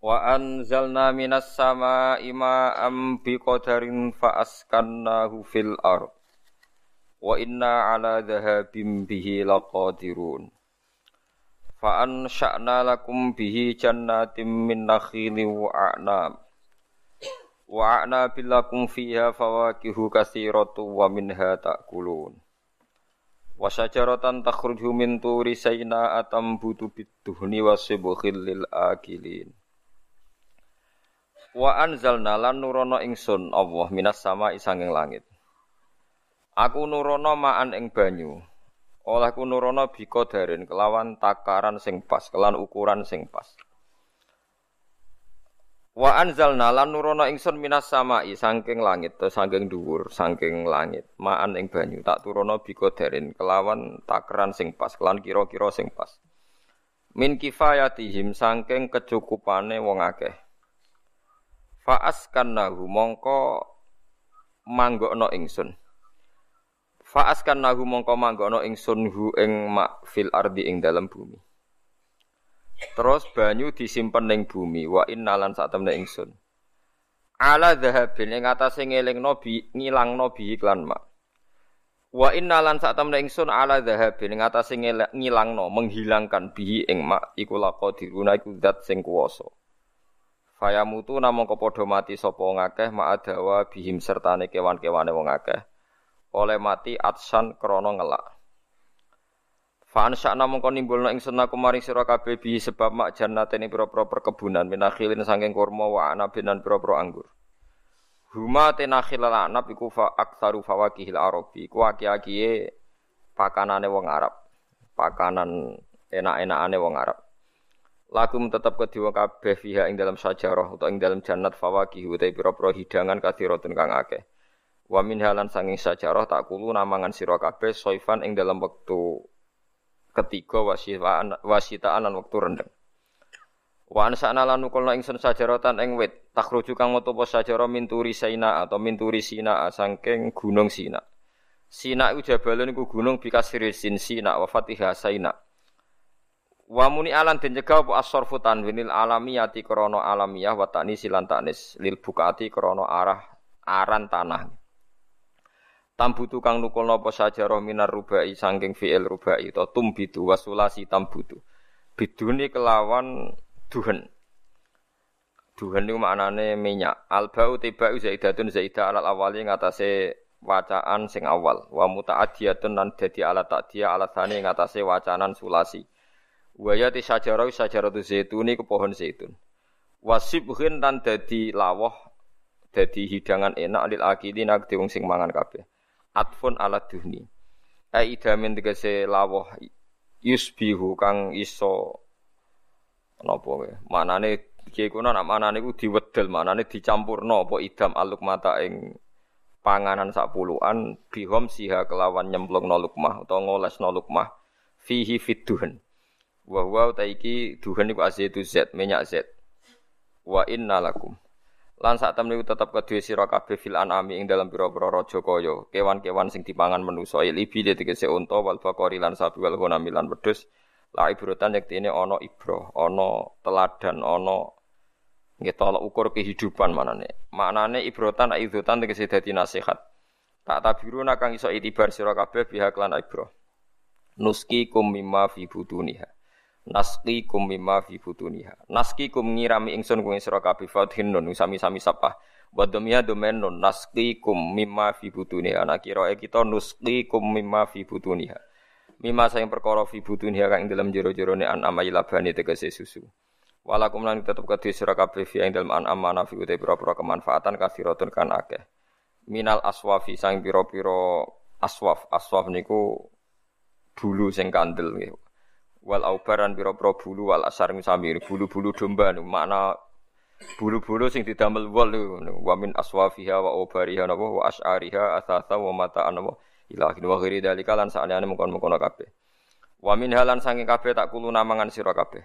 Wa anzalna minas sama'i ma'am biqadarin fa'askannahu fil ard. Wa inna ala dhahabim bihi laqadirun. Fa ansha'na lakum bihi jannatin min nakhili wa a'nam. Wa a'nabil lakum fiha fawakihu katsiratu wa minha ta'kulun. Wa syajaratan takhruju min turi sayna atam butu bidduhni wa sibkhil lil akilin. Wa anzalna lan nurono ingsun Allah minas sama isanging langit. Aku nurono ma'an ing banyu. Olehku nurono bika darin kelawan takaran sing pas, kelan ukuran sing pas. Wa anzalna lan nurono ingsun minas samai saking langit to saking dhuwur saking langit ma'an ing banyu tak turono bika darin kelawan takaran sing pas kelan kira-kira sing pas. Min kifayatihim saking kecukupane wong akeh. Fa'askannahu mongko manggokno ingsun. Fa'askannahu mongko manggokno ingsun hu ing mak fil ardi ing dalam bumi. Terus banyu disimpen ning bumi wa innalan sak temne ingsun. Ala dhahabin ing atase ngelingno bi ngilangno bi iklan mak. Wa innalan sak temne ingsun ala dhahabin ing atase ngilangno menghilangkan bihi ing mak iku laqadiruna iku zat sing kuwasa. Faya mutu namung kepodo mati sapa ngakeh ma'adawa bihim sertane kewan-kewane wong akeh. Oleh mati atsan krana ngelak. Fa'an sya'na mongko nimbulna ingsun aku maring sira kabeh bi sebab mak jannatene pira-pira perkebunan minakhilin saking kurma wa anabin lan pira-pira anggur. Huma tenakhil anab iku fa aktsaru fawakihil arabi. Ku aki-akiye pakanane wong Arab. Pakanan enak-enakane wong Arab. Lakum tetap kedua kabeh fiha ing dalam sajarah atau ing dalam jannat fawakih utai pira-pira hidangan kathiratun kang akeh. Wa min halan sanging sajarah tak kulu namangan sira kabeh soifan ing dalam waktu ketiga wasitaan wasitaan lan waktu rendeng. Wa ansana lan nukulna ingsun sajaratan ing wit takhruju kang metu apa sajarah min turi Sina atau min turi Sina saking gunung Sina. Sina iku jabalun gunung bikasir sin Sina wa Fatihah Sina. Wa muni alan den cegah apa as-sarfu tanwinil alamiyati krana alamiyah wa ta'nis lan ta'nis lil bukati krana arah aran tanah. Tambutu kang nukulna apa sajarah minar rubai saking fi'il rubai to tumbitu wasulasi tambutu. Biduni kelawan duhen. Duhen niku maknane minyak. Albau tiba zaidatun zaidah alal awali ngatasé wacaan sing awal. Wa muta'addiyatun lan dadi alat ta'diyah alat sani ngatasé wacanan sulasi. Waya ti sajarah tu zaitun iku pohon zaitun. Wasibhin tan dadi lawah dadi hidangan enak lil akidin ak wong sing mangan kabeh. Atfun ala duhni. Idamin tegese lawah yusbihu kang iso napa wae. Manane kiye kuna nak manane iku diwedel, manane dicampurno apa idam aluk mata ing panganan sak puluhan bihom siha kelawan nyemplungno lukmah utawa ngolesno lukmah fihi fidduhen. Wa huwa taiki duhan iku azaitu zat, minyak zat. Wa inna lakum. Lan sak temne tetep kedue sira kabeh fil anami ing dalam pira-pira raja kaya, kewan-kewan sing dipangan manusa libi tegese unta wal bakori lan sapi wal ghanami lan wedhus. La ibrotan yektine ana ibro, ana teladan, ana nggih tolak ukur kehidupan manane. Maknane ibrotan aidzatan tegese dadi nasihat. Tak tabiruna kang iso itibar sira kabeh pihak lan ibro. Nuski kum mimma fi butuniha naski kum mimma fi butuniha. Naski kum ngirami ingsun kuwi sira kabeh fathin nun sami-sami sapa wa domia domen nun naski kum mimma fi butuniha. Ana kira kita nuski kum mimma fi butuniha. Mimma sing perkara fi butuniha kang dalam jero-jerone an amai labani tegese susu. Walakum lan tetep kedhe sira kabeh fi ing dalem an amana fi uta pira-pira kemanfaatan kathiratun kan akeh. Minal aswafi sang pira-pira aswaf. Aswaf niku bulu sing kandel nggih wal aubaran biro-biro bulu wal asar samir bulu-bulu domba nu makna bulu-bulu sing didamel wal wa min aswafiha wa aubariha napa wa asyariha asasa wa mata napa ila wa ghairi dalika lan sakjane mengkon-mengkon kabeh. Wa min halan saking kabeh tak kulo namangan sira kabeh.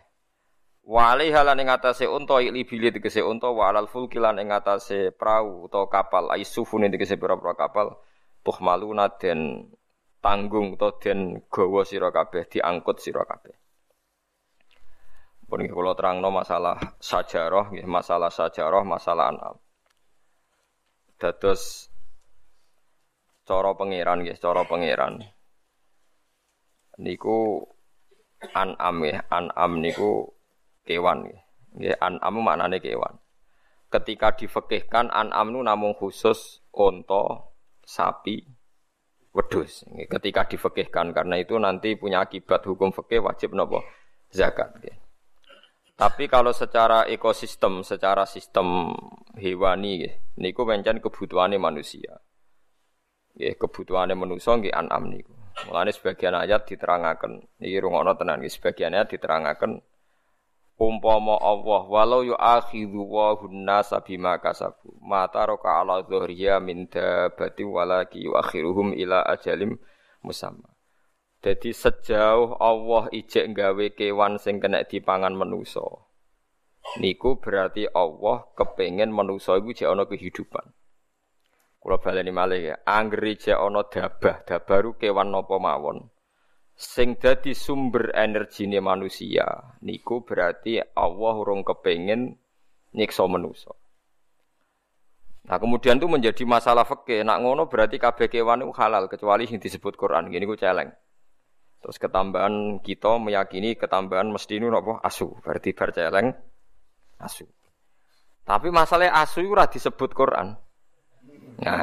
Wa alaiha lan ing atase unta ili bili tegese unta wa alal fulki lan ing atase prau utawa kapal ai sufune tegese pira-pira kapal tuhmaluna den tanggung to den gawa sira kabeh diangkut sira kabeh. Pun kula terangno masalah sajarah nggih, masalah sajarah, masalah anam. Dados cara pangeran nggih, cara pangeran. Niku anam nggih, anam niku kewan nggih. Nggih, anam maknane kewan. Ketika difekihkan anam nu namung khusus unta, sapi, wedus ketika difekihkan karena itu nanti punya akibat hukum fikih wajib nopo zakat. Tapi kalau secara ekosistem, secara sistem hewani niku pancen kebutuhannya manusia. Ya, kebutuhannya manusia nggih an'am niku. Mulane sebagian ayat diterangaken, niki rungokno tenan nggih sebagian ayat diterangaken umpama Allah walau yu'akhidhu wa hunnasa bima kasabu mata roka ala dhuhriya min dabati walaki yu'akhiruhum ila ajalim musamma. Jadi sejauh Allah ijek nggawe kewan sing kena dipangan manusa niku berarti Allah kepengen manusa iku jek ana kehidupan. Kula baleni malih ya anggere jek ana dabah dabaru kewan napa mawon sing dadi sumber energine manusia niku berarti Allah urung kepengin nyiksa manusia. Nah kemudian itu menjadi masalah fikih. Nak ngono berarti kabeh kewan itu halal kecuali yang disebut Quran. Gini ku celeng. Terus ketambahan kita meyakini ketambahan mesti ini apa? Asu. Berarti bar celeng asu. Tapi masalah asu itu disebut Quran. Nah,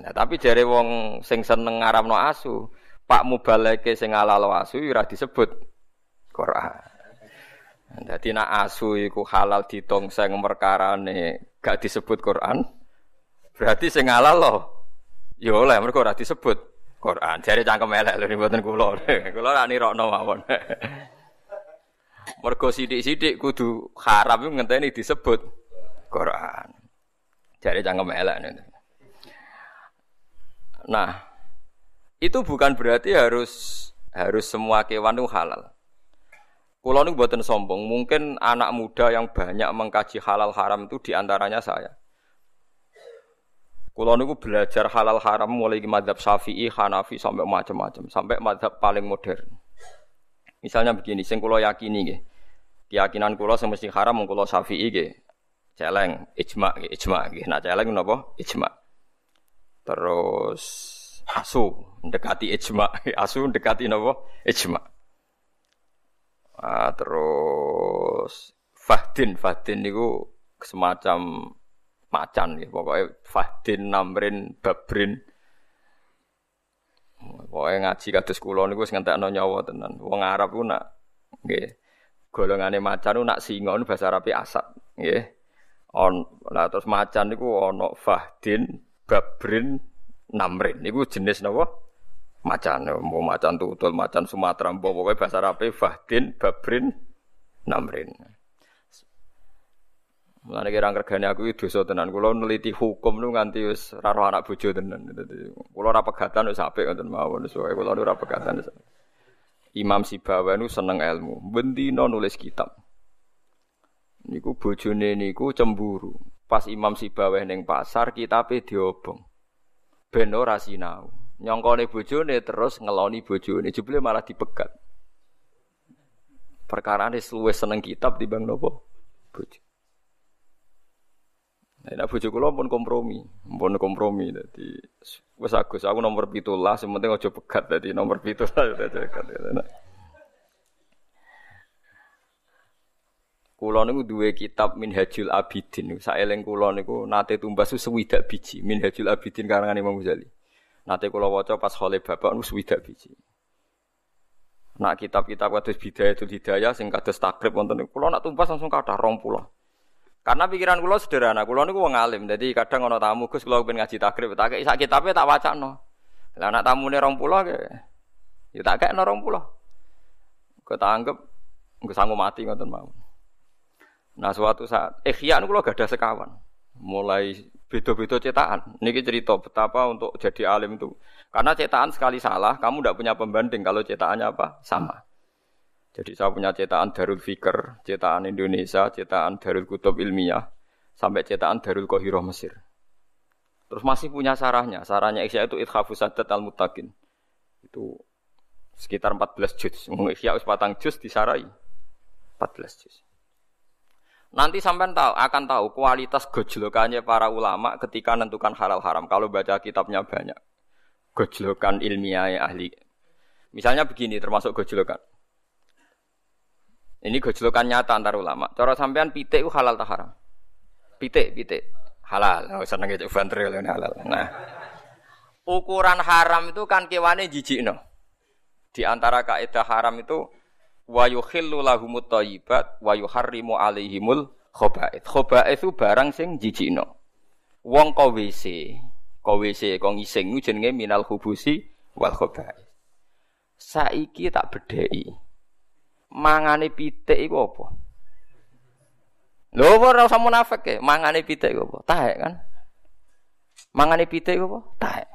nah tapi jare wong sing seneng ngaramno asu, Pak mubaleke sing halal asu ora disebut Quran. Dadi nak asu iku halal ditongseng perkarane gak disebut Quran. Berarti sing halal loh. Ya oleh mergo ora disebut Quran. Jare cangkem elek lho mboten kula. Kula ora nirokno mawon. Mergo sithik-sithik kudu haram iku ngenteni disebut Quran. Jare cangkem elek. Nah, itu bukan berarti harus harus semua kewan itu halal. Kulo ini buatan sombong. Mungkin anak muda yang banyak mengkaji halal haram itu di antaranya saya. Kulo niku belajar halal haram mulai di madhab syafi'i, hanafi sampai macam-macam, sampai madhab paling modern. Misalnya begini, sing kulo yakini gitu. Keyakinan kulo semesti haram kulo syafi'i gitu. Celeng, ijma, ijma, gitu. Nah celeng napa? Ijma. Terus asu mendekati ijma. Asu mendekati napa ijma. Ah, terus fahdin. Fahdin niku semacam macan ya pokoknya fahdin namrin babrin. Pokoknya ngaji kados kula niku wis ngentekno nyawa tenan. Wong Arab ku nak nggih golongane macan ku nak singa bahasa Arabe asad nggih. On lah terus macan niku ana fahdin babrin namrin niku jenis napa macan mau macan tutul macan Sumatera mbok pokoke bahasa Arabe fahdin babrin namrin Mulane kira kergane aku itu dosa tenan. Kula neliti hukum nu nganti wis ora anak bojo tenan. Kula ora pegatan wis apik ngoten mawon. Soale kula ora pegatan. Imam Sibawa nu seneng ilmu. Bendina nulis kitab. Niku bojone niku cemburu. Pas Imam Sibawa ning pasar kitabe diobong ben ora sinau. Nyongkone bojone terus ngeloni bojone, jebule malah dipegat. Perkara ini luwih seneng kitab bang nopo bojo. Nah, bojo kula pun kompromi, pun kompromi dadi wis Agus aku nomor 17, sing penting aja pegat dadi nomor 17 dadi Kulo niku duwe kitab Minhajul Abidin. Saeling kulo niku nate tumbas sewidak biji Minhajul Abidin karangan Imam Ghazali. Nate kulo waca pas khole bapak niku sewidak biji. Nak kitab-kitab kados Bidayatul Hidayah sing kados takrib wonten niku kulo nak tumbas langsung kathah 20. Karena pikiran kulo sederhana, kulo niku wong alim. Jadi kadang ana tamu Gus kulo ben ngaji takrib, tak kei sak kitabe tak wacana. Lah nak tamune 20 ke ya tak kekno 20. Kita anggap nggak sanggup mati ngoten mau. Nah suatu saat ikhya niku gak ada sekawan. Mulai beda-beda cetakan. Niki cerita betapa untuk jadi alim itu. Karena cetakan sekali salah, kamu tidak punya pembanding kalau cetakannya apa? Sama. Jadi saya punya cetakan Darul Fikr, cetakan Indonesia, cetakan Darul Kutub Ilmiah, sampai cetakan Darul Qahiroh Mesir. Terus masih punya sarahnya. Sarahnya Ikhya itu Ithafu Sadat Al-Mutakin. Itu sekitar 14 juz. Ikhya patang juz disarai 14 juz. Nanti sampai tahu akan tahu kualitas gojlokannya para ulama ketika menentukan halal haram. Kalau baca kitabnya banyak, gojlokan ilmiah ahli. Misalnya begini, termasuk gojlokan. Ini gojlokan nyata antar ulama. Cara sampean pitik itu halal tak haram? Pitik, pitik. Halal. Oh, seneng itu halal. Nah, ukuran haram itu kan kewane jijik no. Di antara kaidah haram itu wa yukhillu lahumut thayyibat wa yuharrimu alaihimul khaba'ith. Khaba'ith itu barang sing jijikno. Wong kok WC, kok WC kok ngising jenenge minal hubusi wal khaba'ith. Saiki tak bedheki. Mangane pitik iku apa? Lho ora usah munafik e, mangane pitik iku apa? Kan? Mangane pitik iku apa? Taek.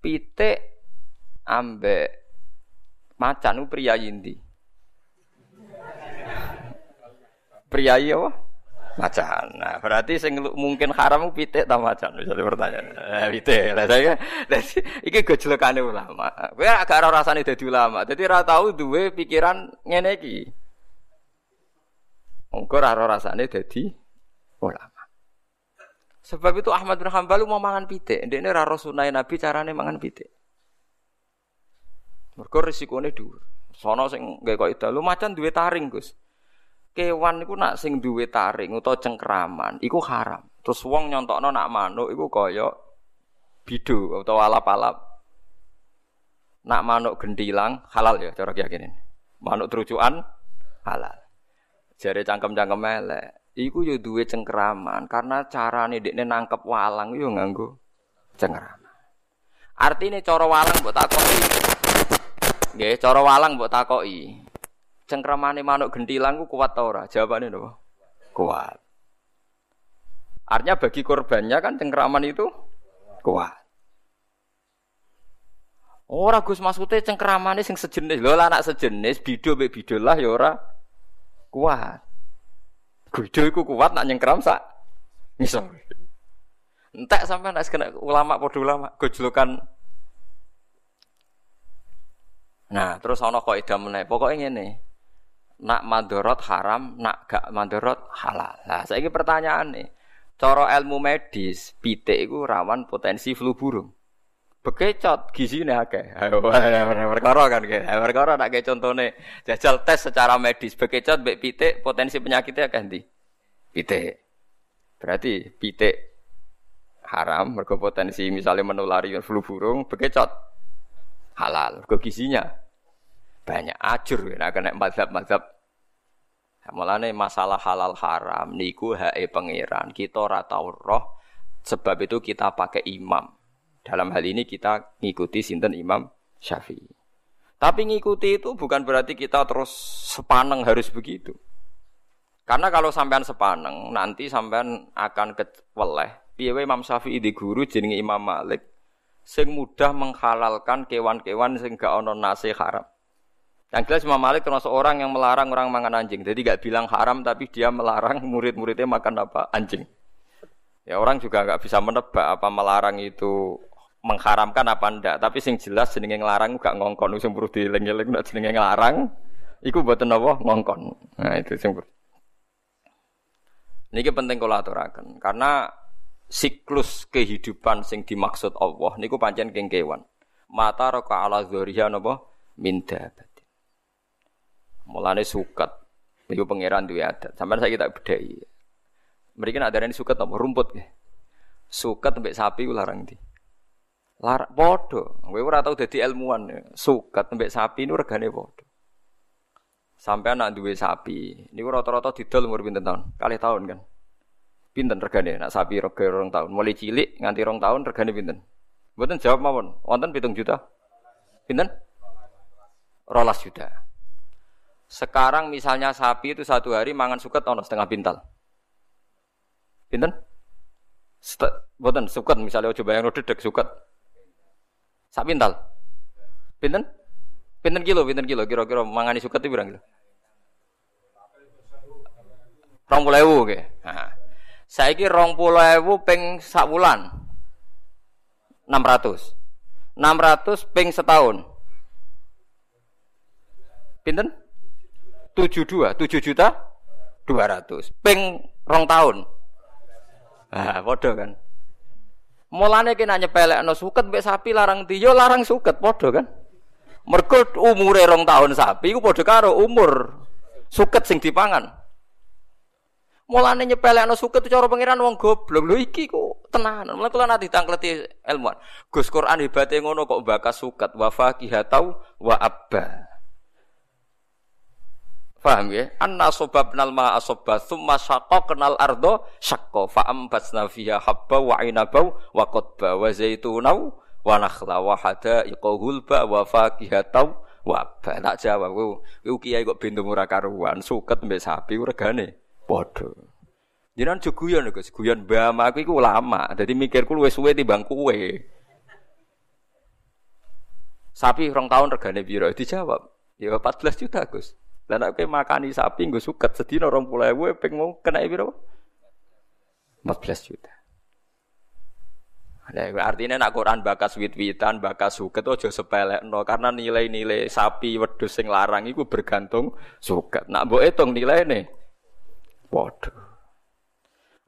Pitik ambek macan pria yindi. Pria apa? Macan. Nah, berarti sing mungkin haram pitik ta macan bisa pertanyaan. Eh pitik. Lah saya iki gojlekane ulama. Kowe agak ora rasane dadi ulama. Dadi ora tau duwe pikiran ngene iki. Engko ora rasane dadi ulama. Sebab itu Ahmad bin Hanbal mau mangan pitik. Ndekne ora sunah Nabi carane mangan pitik. Mergo risikone dhuwur. Sono sing gawe kok lu macan duwe taring, Gus. Kewan iku nak sing duwe taring utawa cengkraman iku haram. Terus wong nyontokno nak manuk iku kaya bidu utawa alap-alap. Nak manuk gendilang halal ya cara keyakinan. Manuk terucukan halal. Jare cangkem-cangkem elek. Iku yo duwe cengkraman karena carane dekne nangkep walang yo nganggo cengkraman. Artinya cara walang mbok takoki Nggih, cara walang mbok takoki. Cengkramane manuk gentilang ku kuat ta ora? Jawabane napa? Kuat. Artinya bagi korbannya kan cengkraman itu kuat. Ora Gus maksudnya cengkramane sing sejenis. Lho anak sejenis bido mbek bido lah ya ora kuat. Bido iku kuat nak nyengkram sak ngisor. Entek sampai nek ulama padha ulama gojlokan Nah, terus ana kaidah meneh. Pokoke ngene. Nak mandorot haram, nak gak mandorot halal. Nah, saiki pertanyaane, cara ilmu medis, pitik iku rawan potensi flu burung. Bekecot gizine akeh. Perkara kan ke. Perkara nak contone jajal tes secara medis bekecot mbek pitik potensi penyakitnya akeh ndi? Pitik. Berarti pitik haram mergo potensi misalnya menulari flu burung bekecot halal. Mergo gizinya banyak ajur nah kena mazhab-mazhab Mulane masalah halal haram niku hae pangeran. Kita ora tau roh sebab itu kita pakai imam. Dalam hal ini kita ngikuti sinten Imam Syafi'i. Tapi ngikuti itu bukan berarti kita terus sepaneng harus begitu. Karena kalau sampean sepaneng, nanti sampean akan keweleh. Piye Imam Syafi'i di guru jenenge Imam Malik sing mudah menghalalkan kewan-kewan sing gak ono nasi haram. Yang jelas Imam Malik termasuk orang yang melarang orang makan anjing. Jadi gak bilang haram tapi dia melarang murid-muridnya makan apa? Anjing. Ya orang juga nggak bisa menebak apa melarang itu mengharamkan apa ndak. Tapi sing jelas jenenge ngelarang gak ngongkon sing perlu dieling-eling nek jenenge ngelarang iku mboten napa ngongkon. Nah itu sing Niki penting kula aturaken karena siklus kehidupan sing dimaksud Allah niku pancen keng kewan. Mata roka ala dzuriya napa min Mulane suket. Niku pangeran duwe adat. Sampeyan saya tak bedai. Mereka nak darani suket apa rumput nggih. Suket mbek sapi ku larang ndi? Lar padha. Kowe ora tau dadi ilmuwan. Suket mbek sapi niku regane padha. Sampai anak duwe sapi, niku rata-rata didol umur pinten tahun? Kali tahun kan. Pinten regane nak sapi rega rong tahun. Mulai cilik nganti rong tahun regane pinten? Mboten jawab mawon. Wonten pitung juta. Pinten? Rolas juta. Sekarang misalnya sapi itu satu hari mangan suket ono setengah pintal. Pinten? Boten suket misalnya coba yang dedek suket. Sak pintal. Pinten? Pinten kilo, pinten kilo kira-kira mangani suket itu berapa kilo? Rong puluh ewu ke. Nah. Saiki rong puluh ewu peng sak bulan. Enam ratus. Enam ratus peng setahun. Pinten? Tujuh dua, tujuh juta dua ratus. Ping rong tahun. Ah, bodoh kan. Mulane kena nyepelek no suket mbek sapi larang tiyo larang suket bodoh kan. Mergo umure rong tahun sapi ku padha karo umur suket sing dipangan. Mulane nyepelek no suket cara pangeran wong goblok. Lho iki ku tenanan. Mulane kula nanti tangkleti ilmuwan. Gus Quran hebate ngono kok bakas suket wa faqihatau wa abba. Paham ya? Anna sobabnal ma asobba thumma syaqqa kenal ardo syaqqa fa ambatna fiha habba wa inabau wa qadba wa zaitunau wa nakhla wa hadaiqa hulba wa faqihatau wa abba. Tak jawab ku kiai kok bintu ora karuan, suket mbek sapi regane padha. Jenengan juguyon Gus, guyon mbah aku iku lama. Dadi mikirku luwih suwe timbang kowe. Sapi rong tahun regane piro? Dijawab, ya 14 juta Gus. Dan nek makani sapi nggo suket sedina 20.000 ping mau kena piro? 14 juta. Nah, artinya nak Quran bakas wit-witan, bakas suket aja sepelekno karena nilai-nilai sapi wedhus sing larang iku bergantung suket. Nak mbok hitung nilaine. Waduh.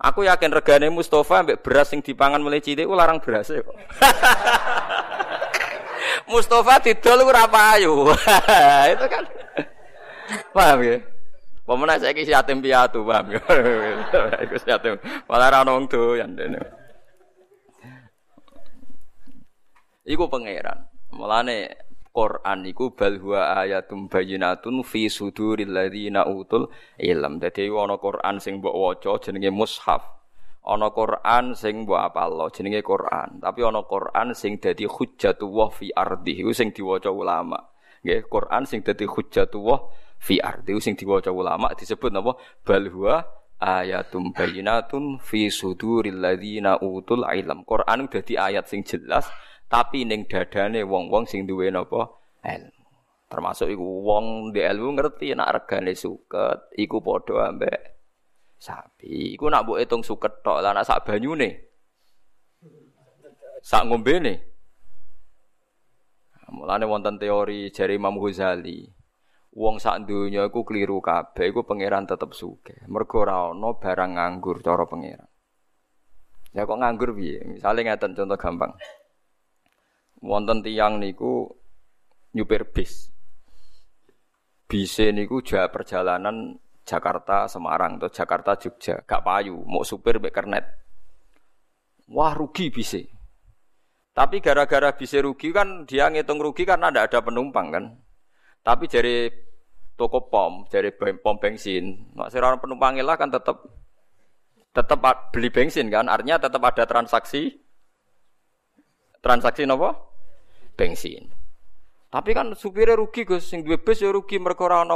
Aku yakin regane Mustafa ambek beras sing dipangan mulai cilik larang beras kok. Mustafa didol ora payu. Itu kan Paham ya? Pemenang saya kisi yatim piatu, paham ya? Iku yatim. Malah ra wong doyan dene. Iku pangeran. Mulane Quran iku bal huwa ayatum bayyinatun fi suduril ladzina utul ilm. Dadi ana Quran sing mbok waca jenenge mushaf. Ana Quran sing mbok apal jenenge Quran. Tapi ana Quran sing dadi hujjatullah fi ardi. Iku sing diwaca ulama. Nggih, Quran sing dadi hujjatullah fi ardi sing diwaca ulama disebut napa bal huwa ayatum bayyinatun fi suduril ladzina utul ilm. Quran dadi ayat sing jelas tapi ning dadane wong-wong sing duwe napa ilmu. Termasuk iku wong di ilmu ngerti nek regane suket iku padha ambek sapi. Iku nak mbok hitung suket tok lah sak banyune. Sak ngombene. Mulane wonten teori jari Imam Ghazali wong sak donya iku keliru kabeh iku pangeran tetep sugih. Mergo ora ana barang nganggur cara pangeran. Ya kok nganggur piye? Misale ngeten contoh gampang. Wonten tiang niku nyupir bis. Bise niku jauh perjalanan Jakarta Semarang atau Jakarta Jogja, gak payu, mau supir mek kernet. Wah rugi bise. Tapi gara-gara bisa rugi kan dia ngitung rugi karena tidak ada penumpang kan. Tapi dari toko pom, dari pom bensin, orang penumpang lah kan tetap tetap beli bensin kan, artinya tetap ada transaksi transaksi nopo bensin. Tapi kan supirnya rugi Gus, sing duwe bis ya rugi mergo ora ana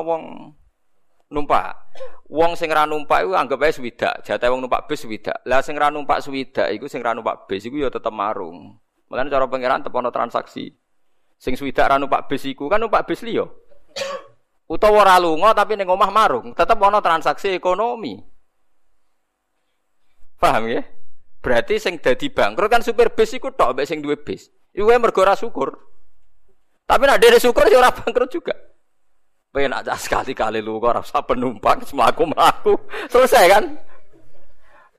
numpak. Wong sing ra numpak iku anggap ae swidak, jatah wong numpak bis swidak. Lah sing ra numpak swidak iku sing ra numpak bis iku ya tetep marung. Mulane cara pangeran tetep ana transaksi. Sing swidak ra numpak bis iku kan numpak bis liya. Utawa ora lunga tapi ning omah marung, tetep ana transaksi ekonomi. Paham ya? Berarti sing dadi bangkrut kan supir bis iku tok mbek sing duwe bis. Iku mergo ora syukur. Tapi nek dhewe syukur ya ora bangkrut juga. Pengen aja sekali-kali lu ora usah penumpang semaku mlaku. Selesai kan?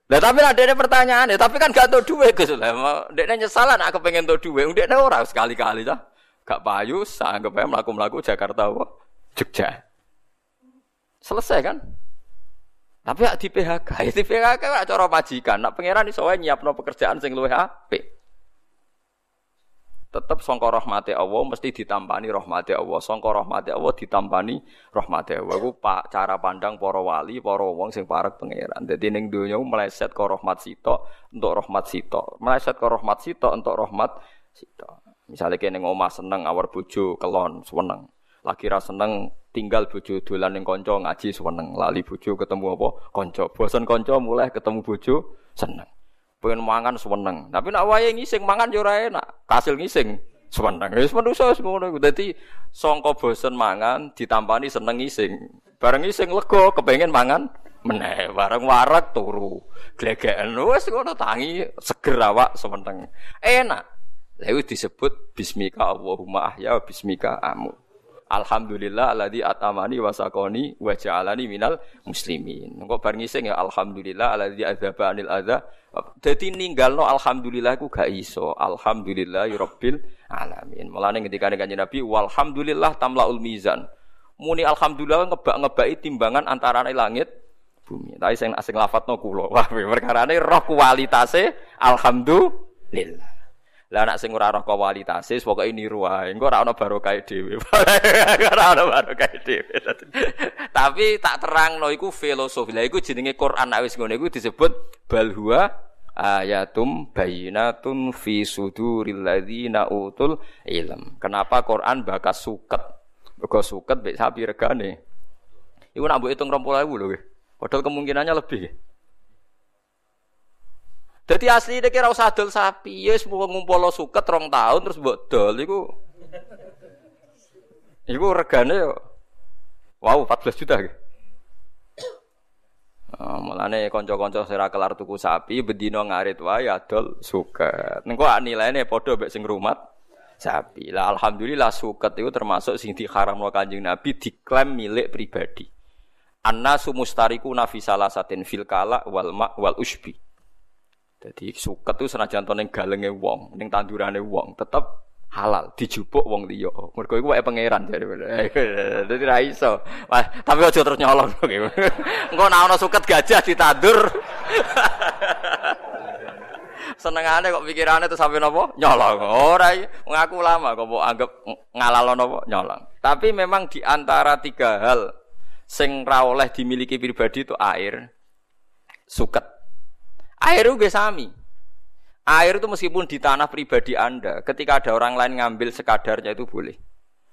Lah tapi ada ada pertanyaan, tapi kan gak tau duit Gus. Lah ndekne nyesal nak kepengen tau duit. Ndekne ora sekali-kali dah. Gak payu, sanggup aja melaku-melaku Jakarta apa? Jogja. Selesai kan? Tapi ya di PHK, ya di PHK ora cara majikan. Nak pangeran iso wae nyiapno pekerjaan sing luwih apik. Tetap sangka rahmati Allah mesti ditampani rahmati Allah. Sangka rahmati Allah ditampani rahmati Allah. Iku pak cara pandang para wali, para wong sing parek pangeran. Dadi ning donya meleset ke rahmat sitok untuk rahmat sitok. Meleset ke rahmat sitok untuk rahmat sitok. Misalnya kene omah seneng awar bojo kelon seneng. Lagi ra seneng tinggal bojo dolan ning kanca ngaji seneng, lali bojo ketemu apa kanca. Bosen kanca mulai ketemu bojo seneng. Pengen mangan seneng. Tapi nak wayahe ngising mangan yo ora enak. Kasil ngising seneng. Wis manusa wis ngono. Dadi sangka bosen mangan ditampani seneng ngising. Bareng ngising lega kepengen mangan meneh bareng warak turu. Glegeken wis ngono tangi seger awak semeneng. Enak. Lalu disebut bismika Allahumma ahya bismika amu. Alhamdulillah alladzi atamani wasakoni wa ja'alani minal muslimin. Engko bar ngising ya alhamdulillah alladzi adzaba anil adza. Dadi ninggalno alhamdulillah iku gak iso. Alhamdulillah rabbil alamin. Mulane ketika kanjeng Nabi walhamdulillah tamlaul mizan. Muni alhamdulillah ngebak-ngebaki timbangan antarane langit bumi. Tapi sing asing lafadzno kula. Wah, perkarane roh kualitase alhamdulillah. Lah anak sing ora roh kualitase pokoke niru wae. Engko ora ana barokah dhewe. ora ana barokah dhewe. Tapi tak terangno iku filosofi. Lah iku jenenge Quran nek wis ngono iku disebut bal huwa ayatum bayinatun fi suduril ladzina utul ilm. Kenapa Quran bakas suket? Mergo suket mek sapi regane. Iku nak mbok hitung 20.000 lho. Padahal kemungkinannya lebih. Jadi asli ini kira usah dol sapi, ya semua ngumpul suket rong tahun terus buat dol, itu, itu regane yo, wow 14 juta. Oh, mulane kanca-kanca sira kelar tuku sapi bedino ngarit wae adol suket. Nengko nilainya padha mek sing rumat sapi. Lah alhamdulillah suket itu termasuk sing diharamno Kanjeng Nabi diklaim milik pribadi. Annasu mustariku nafi salah satin fil kala wal ma wal usbi. Jadi suket itu senajan to ning galenge wong, ning tandurane wong, tetep halal dijupuk wong liya. Mergo iku wae pangeran jare. Dadi ra iso. Wah, tapi aja terus nyolong. Engko nek ana suket gajah ditandur. Senengane kok pikirane tuh sampe napa? Nyolong. Ora ngaku lama kok mbok anggap ngalalo napa? Nyolong. Tapi memang di antara tiga hal sing ra oleh dimiliki pribadi itu air, suket. Air itu sami. Air itu meskipun di tanah pribadi Anda, ketika ada orang lain ngambil sekadarnya itu boleh.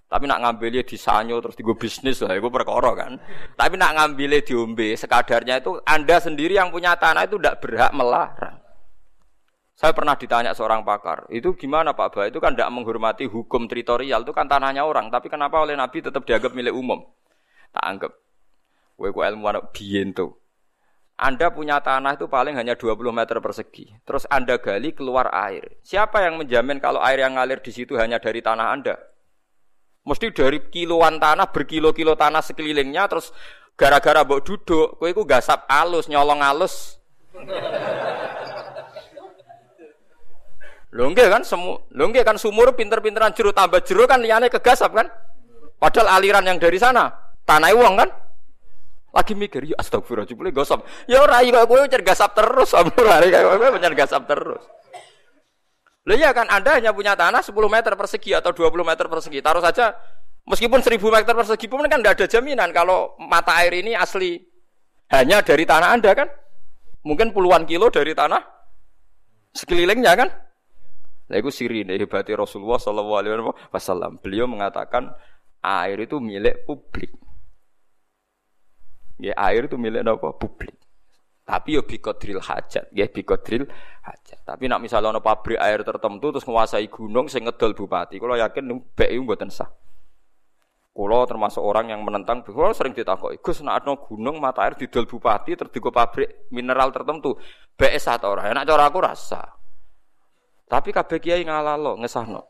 Tapi nak ngambilnya di sanyo terus digo bisnis lah, itu perkara kan. Tapi nak ngambilnya diombe sekadarnya itu Anda sendiri yang punya tanah itu tidak berhak melarang. Saya pernah ditanya seorang pakar, itu gimana Pak Bah? Itu kan tidak menghormati hukum teritorial, itu kan tanahnya orang. Tapi kenapa oleh Nabi tetap dianggap milik umum? Tak anggap. Gue ilmu anak biyen tuh. Anda punya tanah itu paling hanya 20 meter persegi. Terus Anda gali keluar air. Siapa yang menjamin kalau air yang ngalir di situ hanya dari tanah Anda? Mesti dari kiloan tanah, berkilo-kilo tanah sekelilingnya, terus gara-gara mbok duduk, kowe iku gasap alus, nyolong alus. Lho kan semu, lho kan sumur pinter-pinteran jero tambah jero kan liyane kegasap kan? Padahal aliran yang dari sana tanah uang kan? Lagi mikir, ya astagfirullah, jebule gosok. Ya ora kok kowe cergasap terus, ora kayak kowe gasap terus. Lah ya kan Anda hanya punya tanah 10 meter persegi atau 20 meter persegi. Taruh saja meskipun 1000 meter persegi pun kan tidak ada jaminan kalau mata air ini asli hanya dari tanah Anda kan. Mungkin puluhan kilo dari tanah sekelilingnya kan. Nah itu sirine hebatnya Rasulullah Shallallahu Alaihi Wasallam. Beliau mengatakan air itu milik publik. Ya, air itu milik apa? Publik. Tapi yo drill hajat, ya drill hajat. Tapi nak misalnya ono pabrik air tertentu terus menguasai gunung sing ngedol bupati, kalau yakin mbek iku mboten sah. Kulo termasuk orang yang menentang, kulo sering ditakoki, Gus nak ono gunung mata air didol bupati terus digo pabrik mineral tertentu, BS sah ta ora? Enak cara aku rasa. Tapi kabeh kiai ngalalo ngesahno.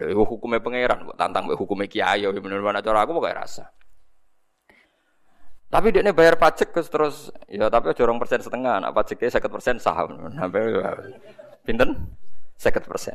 Lha hukume pangeran, tantang mbek hukume kiai yo bener-bener cara aku pokoke rasa. Tapi dia ini bayar pajak terus, ya tapi jorong persen setengah, nah pajaknya seket persen saham, sampai pinten seket persen.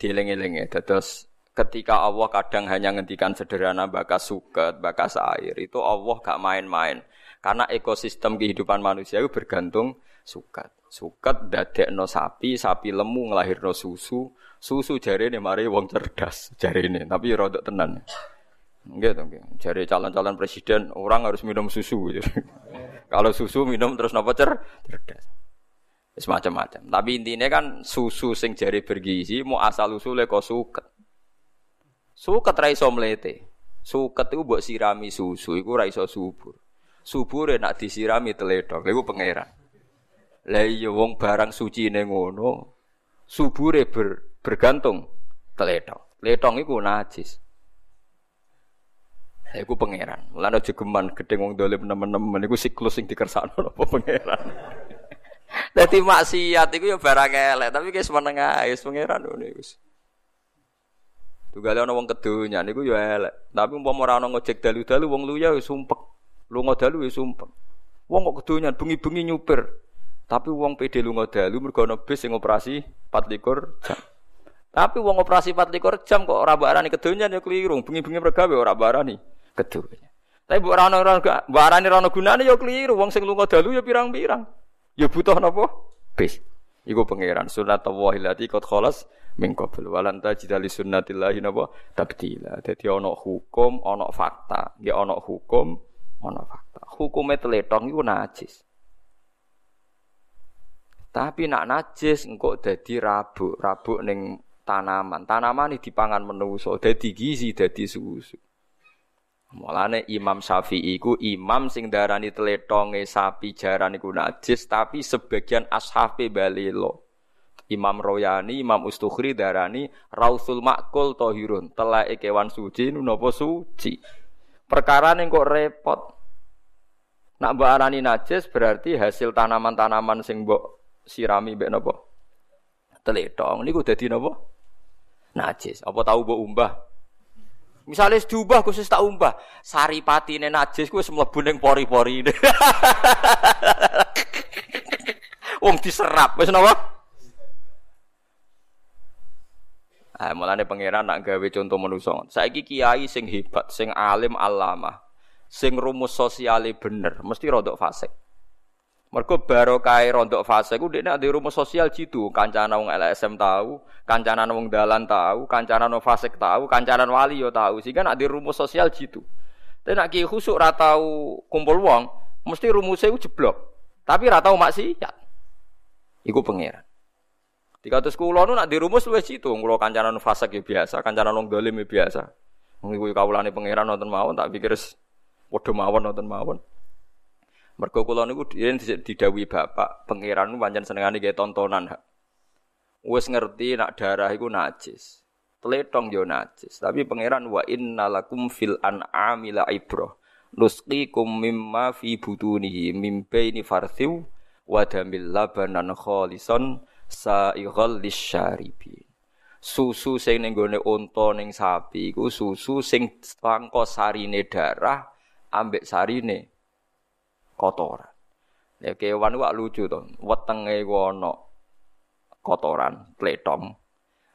Dieling-eling ya, terus ketika Allah kadang hanya ngendikan sederhana bakas suket, bakas air, itu Allah gak main-main. Karena ekosistem kehidupan manusia itu bergantung suket. Suket no sapi, sapi lemu no susu, susu jari ini mari wong cerdas jari ini, tapi ya rodok tenan. Gitu, gitu. Jadi calon-calon presiden orang harus minum susu. Kalau susu minum terus nopo cer cerdas. Semacam-macam. Tapi intinya kan susu sing jari bergizi mau asal usule kok suket. Suket ra iso mlete. Suket iku mbok sirami susu iku ra iso subur. Subure nak disirami teledok, iku pangeran. Lah iya wong barang suci ning ngono, subure ber, bergantung teledok. Letong iku najis. Iku pangeran. Mulane aja geman gedeng wong dolim nemen-nemen iku siklus sing dikersakno apa pangeran. Dadi maksiat iku ya barang elek, tapi guys menengah wis pangeran ngono. Tugale ana wong kedonya niku ya elek. Tapi umpama ora ana ngojek dalu-dalu wong luya wis sumpek. Lunga dalu wis sumpek. Wong kok kedonyan bengi-bengi nyupir. Tapi wong PD lunga dalu mergo ana bis sing operasi 24 jam. Tapi wong operasi 24 jam kok ora barani kedonyan ya keliru. Bengi-bengi mergawe ora barani kedonya. Tapi mbok ora ana mbok arani ora ana gunane ya keliru. Wong sing lunga dalu ya pirang-pirang. Ya butuh napa? Bis. Iku pangeran sunatullah lati qad khalas min qabl walan tajida li sunnatillahi napa tabdila. Dadi ana hukum, ana fakta. Nggih ana hukum, Ono fakta. Hukume teletong iku najis. Tapi nak najis engko dadi rabuk, rabuk ning tanaman. Tanaman iki dipangan menungso, dadi gizi, dadi susu. Mulane Imam Syafi'i iku imam sing darani teletonge sapi jaran iku najis, tapi sebagian ashabe balilo. Imam Royani, Imam Ustukhri darani Rausul Makul Tohirun, telake kewan suci napa suci. Perkara ning kok repot. Nak mbok arani najis berarti hasil tanaman-tanaman sing mbok sirami mbek napa? Teletong niku dadi napa? Najis. Apa tahu mbok umbah? Misalnya diubah khusus tak umbah, saripatine najis kuwi wis mlebu ning pori-pori. Wong diserap wis napa? Ah, mulane pangeran nak gawe contoh manusa. Saiki kiai sing hebat, sing alim alama sing rumus sosiale bener, mesti rodok fasik. Mergo barokah rodok fasik ku dekne ada rumus sosial jitu, kancanan wong LSM tahu, kancanan wong dalan tahu, kancanan wong fasik tahu, kancanan wali yo tahu, sehingga nak di rumus sosial jitu. Tapi nak ki khusuk ra tau kumpul wong, mesti rumusnya ku jeblok. Tapi ra tau maksiat. Iku pangeran. Tiga ratus kulo nu nak dirumus luwes itu, kulo kancanan fasik ya biasa, kancanan wong dolim ya biasa. Mengiku kaulane pangeran nonton mawon tak pikir Padha mawon nonton mawon. Mergo kula niku didhawuhi bapak, pangeran pancen senengane gawe tontonan. Wis ngerti nak darah iku najis. Tletong yo najis, tapi pangeran wa innalakum fil an'ami la ibrah. Nusqikum mimma fi butunihi mim baini farthiw wa damil labanan khalisan sa'ighal lisyaribin. Susu sing ning gone unta ning sapi iku susu sing sangka sarine darah ambek sarine kotoran. Ya kewan wak lucu to, wetenge ana kotoran, pletong.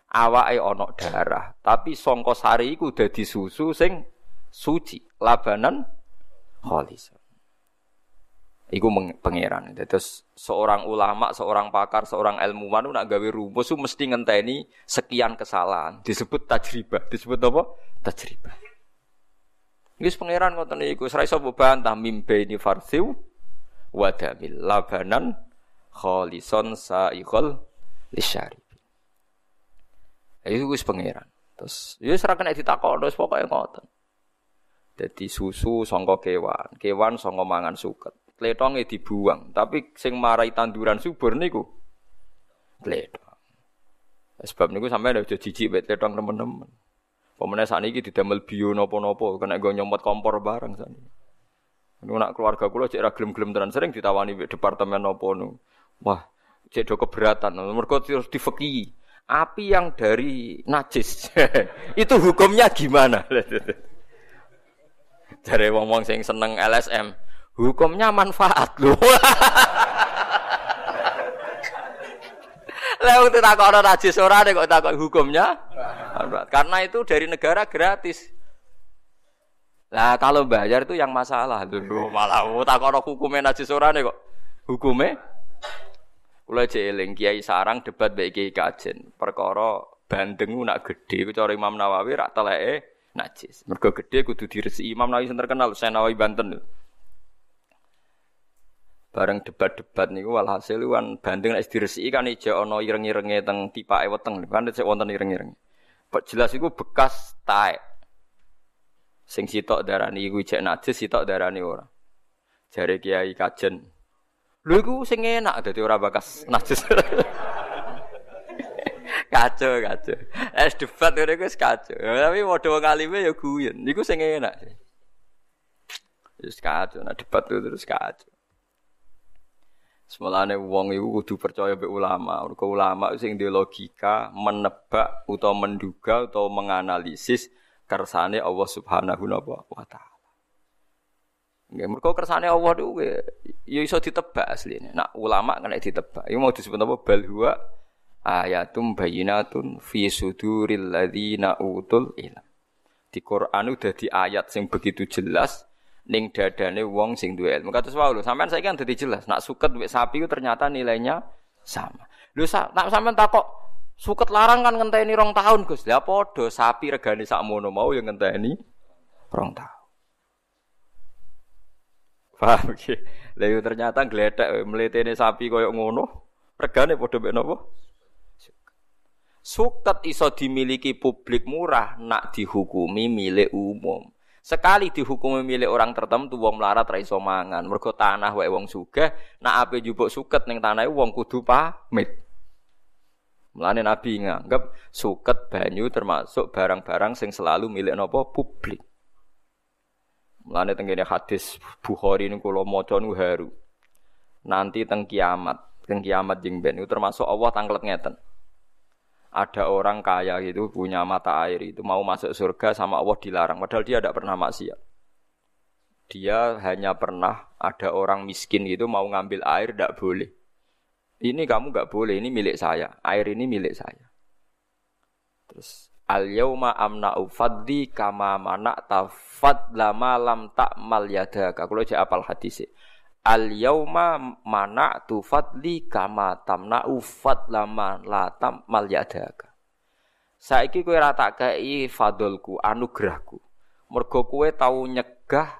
Awake ana darah, tapi sangka sari iku dadi susu sing suci, labanan khalis. Iku pangeran. Terus seorang ulama, seorang pakar, seorang ilmuwan nak gawe rumus mesti ngenteni sekian kesalahan. Disebut tajribah. Disebut apa? Tajribah. Wis pangeran ngoten niku, ora iso mimbe ini farsiu wa damil labanan khalison saikhol lisyari. Itu wis pangeran. Terus ya ora kena ditakok terus pokoke ngoten. Dadi susu sangka kewan, kewan sangka mangan suket. Kletonge dibuang, tapi sing marai tanduran subur niku kletong. Sebab niku sampai udah jijik bet kletong teman-teman. Pemenang saat ini didamel bio nopo-nopo, kena gue nyomot kompor bareng saat ini. Nak keluarga kulo cek ragilum gelem tenan sering ditawani di departemen nopo nu. Wah, cek do keberatan. Mereka terus difeki. Api yang dari najis, itu hukumnya gimana? Dari wong-wong sing seneng LSM, hukumnya manfaat loh. Lah wong takok najis ora kok takok hukumnya karena itu dari negara gratis. Lah kalau bayar itu yang masalah. Lho malah tak ono hukume najis ora kok. Hukume kula jeeling Kiai Sarang debat baik Kiai Kajen. Perkara bandeng nak gede ku cara Imam Nawawi rak teleke najis. Mergo gede kudu diresiki Imam Nawawi terkenal Senawi Banten. Bareng debat-debat niku walhasil kan bandeng nek diresiki kan ijo ana ireng-irenge teng tipake weteng kan sik wonten ireng-ireng. Jelas iku bekas taek. Sing sitok darani iku jek najis, sitok darani ora. Jare Kiai Kajen. Lho iku sing enak dadi ora bekas najis. kacau kacau. Es debat ngene iku kacau. Tapi modho wong alime ya guyon. Niku sing enak. Wis kacau, nah debat itu terus kacau. Semalane wong iku kudu percaya mbek ulama. Mergo ulama sing di logika menebak utawa menduga utawa menganalisis kersane Allah Subhanahu wa taala. Nggih, mergo kersane Allah niku ya iso ditebak asline. Nak ulama kena ditebak. Iku mau disebut apa? Bal huwa ayatum bayinatun fi suduril ladzina utul ilm. Di Quran udah di ayat sing begitu jelas ning dadane wong sing duwe ilmu. Kados wae lho, sampean saiki kan dadi jelas. Nak suket duwe sapi itu ternyata nilainya sama. Lho nak sampean takok Suket larang kan ngenteni rong tahun Gus. Lah padha sapi regane sakmono mau yang ngenteni rong tahun. Paham iki? Lah ternyata gledek mletene sapi koyo ngono, regane padha mek napa? Suket iso dimiliki publik murah nak dihukumi milik umum. Sekali dihukumi milik orang tertentu wong melarat ra iso mangan. Mergo tanah wae wong sugih, nak ape njupuk suket ning tanahe wong kudu pamit. Mulane Nabi nganggep suket banyu termasuk barang-barang sing selalu milik nopo publik. Mulane tenggene hadis Bukhari niku kula maca haru. Nanti teng kiamat, teng kiamat jeng ben termasuk Allah tanglet ngeten. Ada orang kaya gitu punya mata air itu mau masuk surga sama Allah dilarang padahal dia tidak pernah maksiat. Dia hanya pernah ada orang miskin gitu mau ngambil air tidak boleh. Ini kamu nggak boleh, ini milik saya. Air ini milik saya. Terus al yauma amna kama mana tafad lama lam tak mal yadaka. Kalau apal hadis Al yauma mana tu fadli kama tamna ufad lama la tam mal yadaka. Saiki kowe ra tak kei fadolku, anugerahku. Mergo kowe tau nyegah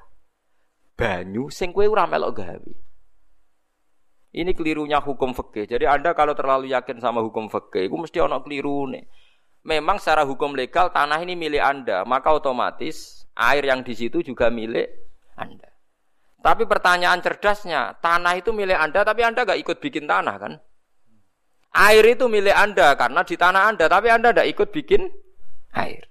banyu sing kowe ora melok gawe. Ini kelirunya hukum fikih. Jadi Anda kalau terlalu yakin sama hukum fikih, itu mesti ono keliru nih. Memang secara hukum legal tanah ini milik Anda, maka otomatis air yang di situ juga milik Anda. Tapi pertanyaan cerdasnya, tanah itu milik Anda, tapi Anda gak ikut bikin tanah kan? Air itu milik Anda karena di tanah Anda, tapi Anda tidak ikut bikin air.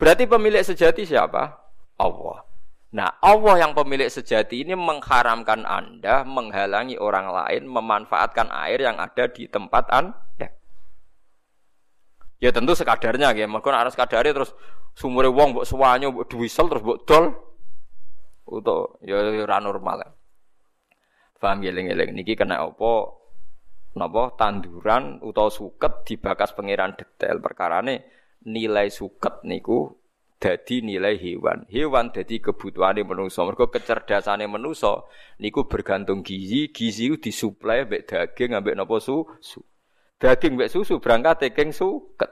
Berarti pemilik sejati siapa? Allah. Nah, Allah yang pemilik sejati ini mengharamkan Anda menghalangi orang lain memanfaatkan air yang ada di tempat Anda. Ya tentu sekadarnya ya, maka harus sekadari terus sumure wong mbok suwanyo mbok duwisel terus mbok dol. Untuk ya ora normal. Paham ya eling-eling niki kena apa napa tanduran utawa suket dibakas pangeran detail perkarane nilai suket niku dadi nilai hewan. Hewan dadi kebutuhane manusa. Mergo kecerdasane manusa niku bergantung gizi, gizi itu disuplai mbek daging ambek napa susu. Daging mbek susu berangkat teking suket.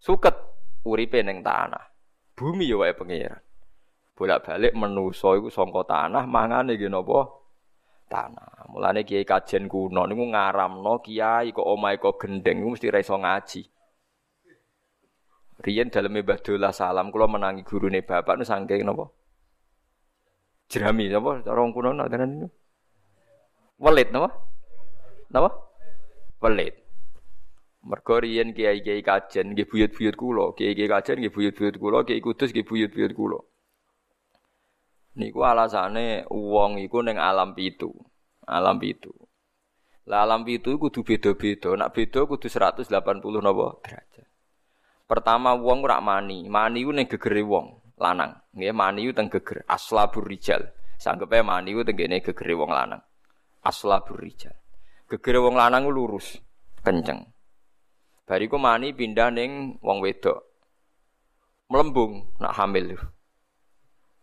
Suket uripe ning tanah. Bumi ya wae pengiran. Bolak-balik manusa iku saka tanah mangane nggih napa? tanah. Mulane kiai kajen kuno niku ngaramno kiai kok omahe kok gendeng mesti ra iso ngaji. Riyen dalam ibadah salam kula menangi gurune bapak nu sangke napa? Jerami napa cara wong kuno tenan niku. Welit napa? Napa? Welit. Mergo riyen kiai-kiai kajen nggih buyut-buyut kula, kiai-kiai kajen nggih buyut-buyut kula, kiai kudus nggih buyut-buyut kula. Niku alasane wong iku ning alam pitu. Alam pitu. Lah alam pitu kudu beda-beda. Nak beda kudu 180 napa derajat. Pertama wong ora mani, mani ku ning gegere wong lanang. Nggih, mani ku teng geger aslabur rijal. Sanggepe mani ku tenggene gegere wong lanang. Aslabur rijal. Gegere wong lanang ku lurus, kenceng. Bariku mani pindah ning wong wedok. Melembung nak hamil.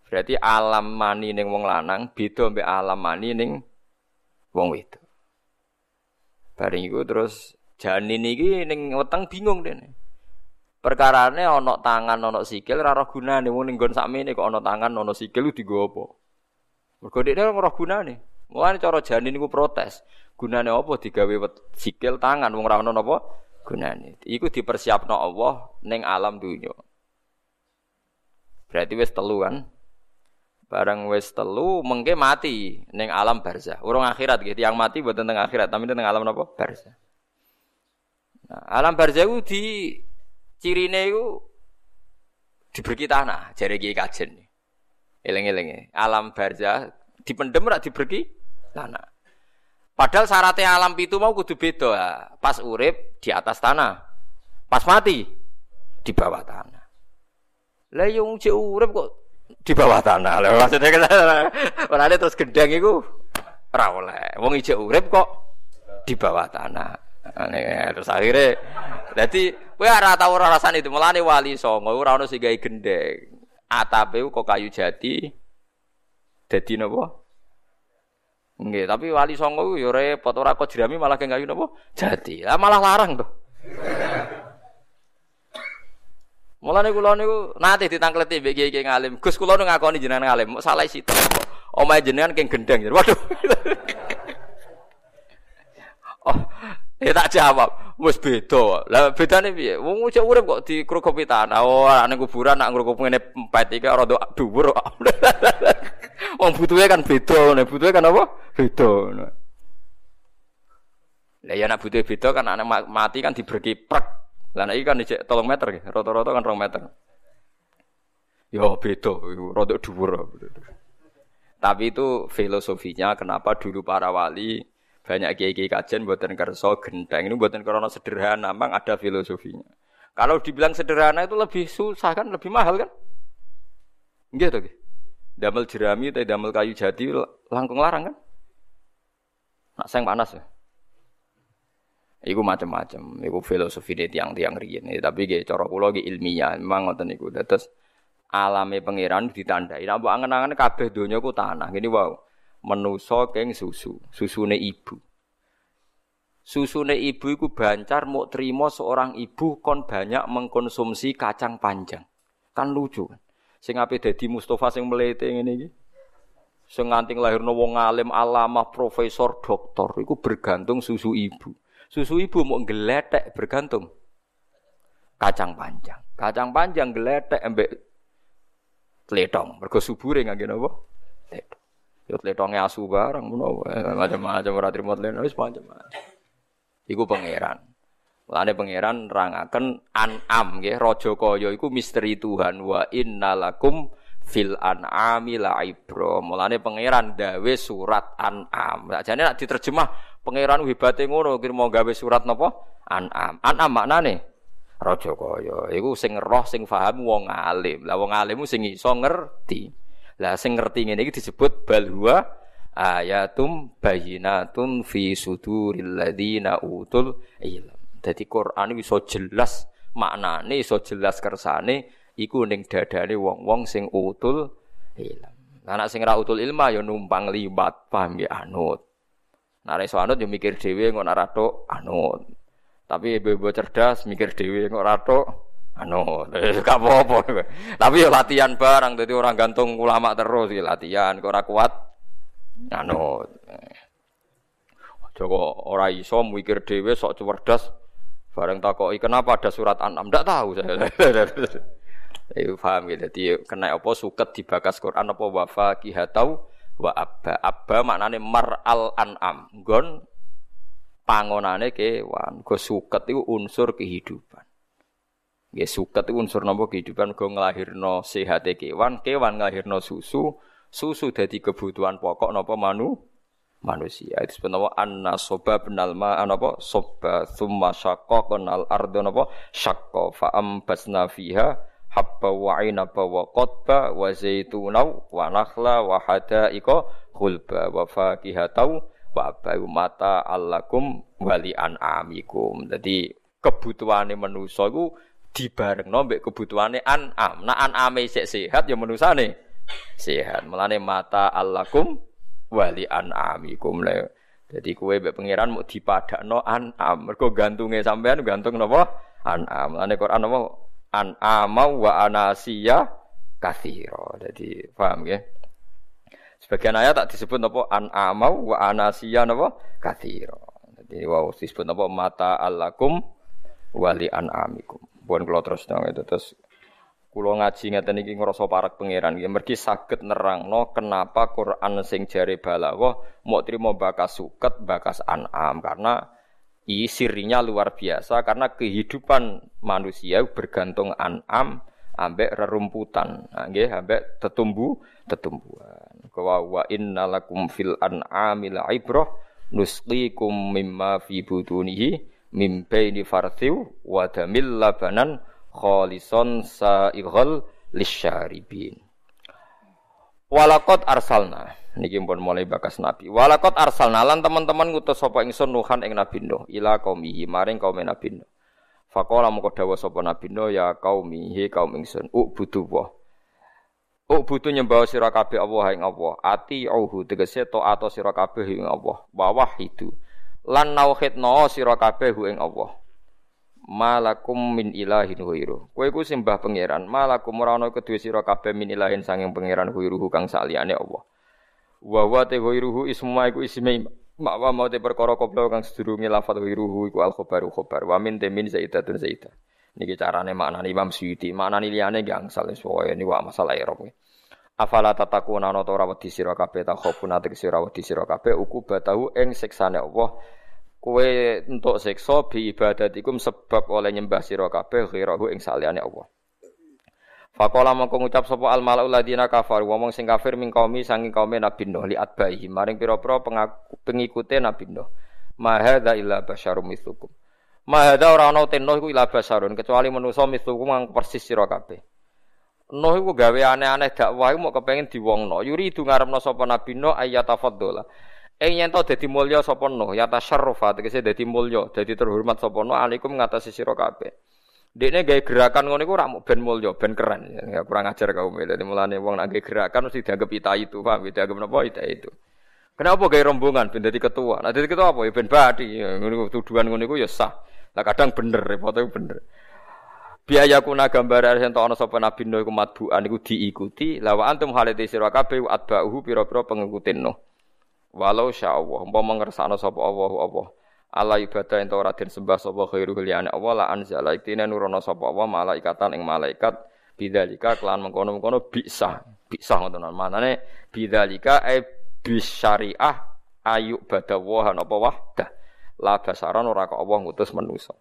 Berarti alam mani ning wong lanang beda mbek alam mani ning wong wedok. Bareng iku terus janin iki ning weteng bingung dene. Perkarane ana tangan ana sikil ora roh gunane wong ning nggon sakmene kok ana tangan ana sikil dienggo apa? Mergo dhekne ora roh gunane. Mulane cara janin niku protes. Gunane apa digawe sikil tangan wong ora ana napa gunane. Iku dipersiapno Allah ning alam dunya. Berarti wis telu kan? Barang wis telu mengke mati ning alam barzah. Urung akhirat gitu. Yang mati buat tentang akhirat, tapi tentang alam apa? Barzah. Nah, alam barzah itu di cirine itu diberi tanah, jari kiai kajen. Eleng-eleng Alam barzah dipendem rak diberi tanah. Padahal syaratnya alam itu mau kudu beda. Pas urip di atas tanah. Pas mati di bawah tanah. Lah yang cek urip kok di bawah tanah. Lah maksudnya kan ora terus gendang iku ora oleh. Wong ijek urip kok di bawah tanah. Aneh, terus akhirnya jadi kowe ora tau ora rasane itu mulane wali songo ora ono sing gawe gendeng. Atape kok kayu jati dadi napa? Nggih, tapi wali songo yo repot ora kok jerami malah kayu napa? Jati. Lah malah larang tuh. Mulane kula niku nate ditangkleti mbek kiai ngalim. Gus kula nu ngakoni jenengan ngalim, salah situ. Omahe jenengan keng gendeng. Waduh. oh, ya tak jawab. Wis beda. Lah bedane piye? Wong cek urip kok dikrukupi tanah. Oh, ning kuburan nak ngrukup ngene empet iki rada dhuwur. Wong butuhe kan beda, nek butuhe kan apa? Beda. Lah ya nak butuhe beda kan anak mati kan diberi prek lah iki kan dicek tolong meter gitu. Rata-rata kan rong meter. Ya beda, rada dhuwur. Tapi itu filosofinya kenapa dulu para wali banyak kiai-kiai kajian buatan kerso genteng ini buatan karena sederhana, memang ada filosofinya. Kalau dibilang sederhana itu lebih susah kan, lebih mahal kan? Gitu, gitu. Damel jerami atau damel kayu jati langkung larang kan? Nak sayang panas ya. Iku macam-macam, iku filosofi deh tiang-tiang riyen. Tapi gak cara kula ge ilmiah, memang ngoten niku. Terus alame pangeran ditandai. Nek angen-angen kabeh donya ku tanah. Gini wow. Menusa keng susu, susune ibu. Susune ibu iku bancar mau terima seorang ibu kon banyak mengkonsumsi kacang panjang. Kan lucu kan. Sing ape dadi Mustafa sing melete ngene iki. Sing nganti lahirno wong alim, alamah, profesor, doktor iku bergantung susu ibu. Susu ibu mau geletek bergantung kacang panjang. Kacang panjang geletek embek tletong. Mergo subure ngangge napa? Tletong. Yo tletonge asu barang ngono macam-macam ora trimo tletong wis macam-macam. Iku pangeran. Mulane pangeran rangaken an'am nggih raja kaya iku misteri Tuhan wa innalakum fil an'ami la ibro. Mulane pangeran dawe surat an'am. Sakjane nek diterjemah pangeran hebate ngono kira mau gawe surat napa? An'am. An'am maknane raja kaya. Iku sing roh sing paham wong alim. Lah wong alim sing iso ngerti. Lah sing ngerti ngene iki disebut balwa ayatum bayinatun fi suduril ladina utul ilm. Dadi Quran iso jelas maknane iso jelas kersane iku ning dadane wong-wong sing utul ilm. Anak sing ra utul ilma ya numpang libat, paham ya anut. Nek iso anut ya mikir dhewe kok ora anut. Tapi ibu-ibu cerdas mikir dhewe kok ora anut. Gak apa-apa. Tapi ya latihan barang dadi orang gantung ulama terus ya latihan kok ora kuat anut. Joko ora iso mikir dhewe sok cerdas bareng takoki kenapa ada surat An-Am ndak tahu saya. Iku paham gitu. Jadi kena apa suket dibakas Quran apa wafa kihatau wa abba. Abba maknane mar al an'am. Gon pangonane kewan. Go suket itu unsur kehidupan. Ya suket itu unsur nopo kehidupan go nglahirno sehate kewan, kewan nglahirno susu, susu dadi kebutuhan pokok nopo manu manusia. Itu sebenarnya anna soba benal ma apa soba summa syakko kenal ardo nopo syakko fa ambasna fiha habba wa inaba wa qadba wa zaituna wa nakhla wa hadaika khulba wa fakihatau wa abayu mata allakum wali an'amikum. Jadi kebutuhane manusa iku dibarengno mbek kebutuhane an'am. Nah an'ame sik sehat ya manusane sehat. Mulane mata allakum wali an'amikum. Jadi kue mbek pangeran mau dipadakno an'am. Mergo gantunge sampean gantung napa? An'am. Mulane Quran napa? An amau wa anasiya kathiro. Jadi paham ya? Sebagian ayat tak disebut apa an amau wa anasiya napa kathiro. Jadi wow disebut apa mata alakum wali an'amikum. Pun kula terus dong itu terus kula ngaji ngeten iki ngrasa parek pangeran iki mergi saged nerangno kenapa Quran sing jare balaghah mau trimo bakas suket bakas an'am karena sirinya luar biasa karena kehidupan manusia bergantung an'am ambek rerumputan nggih ambek tetumbu tetumbuhan wa wa innalakum fil an'amil ibrah nusqikum mimma fi butunihi mim baini farthiw wa damil labanan khalison sa'ighal lisyaribin. Walakot arsalna niki pun mulai bakas nabi. Walakot arsalna lan teman-teman ngutus sapa ingsun nuhan ing nabi Nuh ila qaumihi maring kaum nabi Nuh. Faqala moko dawuh sapa nabi Nuh ya qaumi he kaum ingsun ubudu wa. Ubudu nyembah sira kabeh Allah ing Allah. Ati auhu tegese taat sira kabeh ing Allah. Wa wahidu lan nauhidna sira kabeh hu ing Allah malakum min ilahin ghairu kowe iku sembah pangeran malakum ora ana kedue sira kabeh min ilahin sanging pangeran ghairuhu kang saliyane Allah wa wa te ghairuhu isma iku isme makwa mau te perkara koplo kang sedurunge lafal ghairuhu iku al khabaru khabar wa min te min zaidatun zaidah. Niki carane maknane Imam Suyuti. Maknane liyane gangsal wis pokoke niku masalah erop Afala tatakuna ana ora wedi sira kabeh ta khofun ati sira wedi sira kabeh uku batahu ing siksane Allah. Kowe entuk siksa bi ibadatikum sebab oleh nyembah sira kabeh ghirahu ing saliyane Allah Faqala mongko ngucap sapa al malaul ladina kafar wong sing kafir ming kaumi kaum Nabi Nuh li atbaihi maring pira-pira pengikute Nabi Nuh ma hadza illa basyarum mithlukum ma hadza ora ana ten iku illa basyarun kecuali manusa mithlukum kang persis sira kabeh Nuh iku gawe aneh-aneh dakwah iku mau kepengin diwongno. Yuri itu ngarepno sapa Nabi Nuh ayatafaddola. Ing yen to dadi mulya sapa Nuh, ya tasyarrufa tegese dadi mulya, dadi terhormat sapa Nuh alaikum ngatasi sira kabeh. Dekne gawe gerakan ngono iku ora ben mulya, ben keren. Ya kurang ajar kaum. Dadi mulane wong nek gerakan mesti dianggap ita itu, paham? Dianggap napa ita itu. Kenapa gawe rombongan ben dadi ketua? Nah dadi ketua apa ya ben badi. Ngono tuduhan ngono iku ya sah. Lah kadang bener, repote bener biaya kuna gambar yen ana sapa nabi Nuh matbuan iku diikuti lawa antum halate sira kabeh atba'uhu pira-pira pengikutin Nuh walau sya Allah umpama ngersakno sapa Allah apa ala ibadah ento ora den sembah sapa khairu liyane Allah la anzala iktine nurono sapa Allah malaikatan ing malaikat. Bidzalika kelan mengkono-mengkono bisa bisa ngoten manane bidzalika e bisyariah ayu badawah apa wahdah. La basaran ora kok Allah ngutus manusa.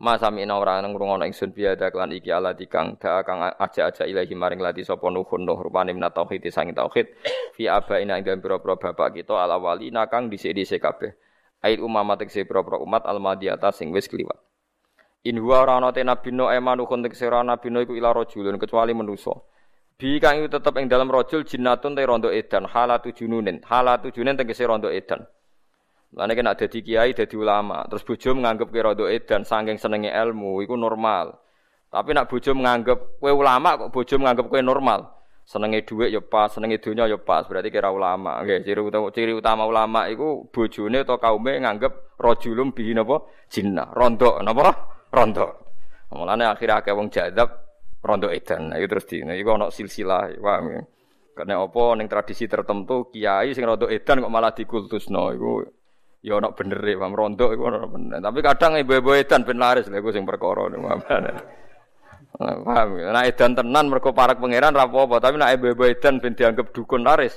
Masa mina ora ngrungokno ingsun biada klan iki ala dikang da kang aja-aja ilahi maring lati sapa nuhun. Nuh rupane min tauhid sang tauhid. Fi abaina ing pira-pira bapak kita ala wali nakang dhisik-dhisik kabeh. Ait umamat tekse pira-pira umat almadiyata sing wis kliwat. In huwa ora ana te nabi no emanu kun tekse ora nabi no iku ila rajulun kecuali manusa. Bi kang iku tetep ing dalam rajul jinnatun te rondo edan halatu jununin. Halatu jununin tegese rondo edan. Lane kena dadi kiai, dadi ulama, terus bojo menganggap kira do edan saking senenge ilmu iku normal. Tapi nak bojo menganggap kowe ulama kok bojo menganggap kowe normal. Senenge dhuwit ya pas, senenge donya ya pas, berarti kira ulama. Nggih, ciri utama ciri utama ulama iku bojone atau kaume nganggep rajulum bihi napa jinnah, rondo napa? Rondo. Mulane akhirnya akeh wong jadab rondo edan. Itu terus di, iku ana silsilah, paham ya? Karena apa ning tradisi tertentu kiai sing rondo edan kok malah dikultusno iku Ya ana bener e, paham rondo iku ana bener. Tapi kadang ibu-ibu edan ben laris lha iku sing perkara Paham. Nek edan tenan mergo parak pangeran ra apa-apa, tapi nek ibu-ibu edan ben dianggap dukun laris.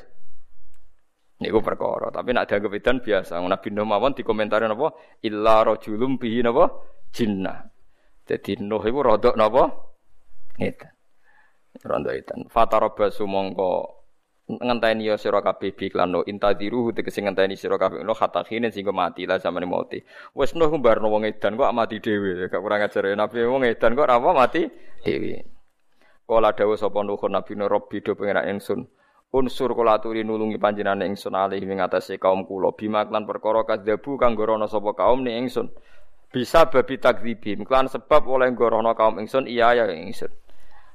Niku perkara, tapi nek dianggap edan biasa. Nabi Nuh mawon dikomentari napa? Illa rajulum bihi napa? Jinnah. Jadi Nuh iku rodok napa? Edan. Rondo edan. Fatarabasu mongko ngenteni ya sira kabeh bi lan no intadiru tegese ngenteni sira kabeh. No hatta khine sing mati lah samane mati. Wis no kumbarno wong edan kok mati dhewe. Gak kurang ajar ya nabi. Wong edan kok apa mati dhewe. Kala dawuh sapa nuhun nabi no robbi do pengerak ingsun. Unsur kula aturi nulungi panjenengan ingsun alih ing atase kaum kula. Bima lan perkara kadzabu kang gorono sapa kaum ni ingsun. Bisa babi takdzibim. Klan sebab oleh gorono kaum ingsun iya ya ingsun.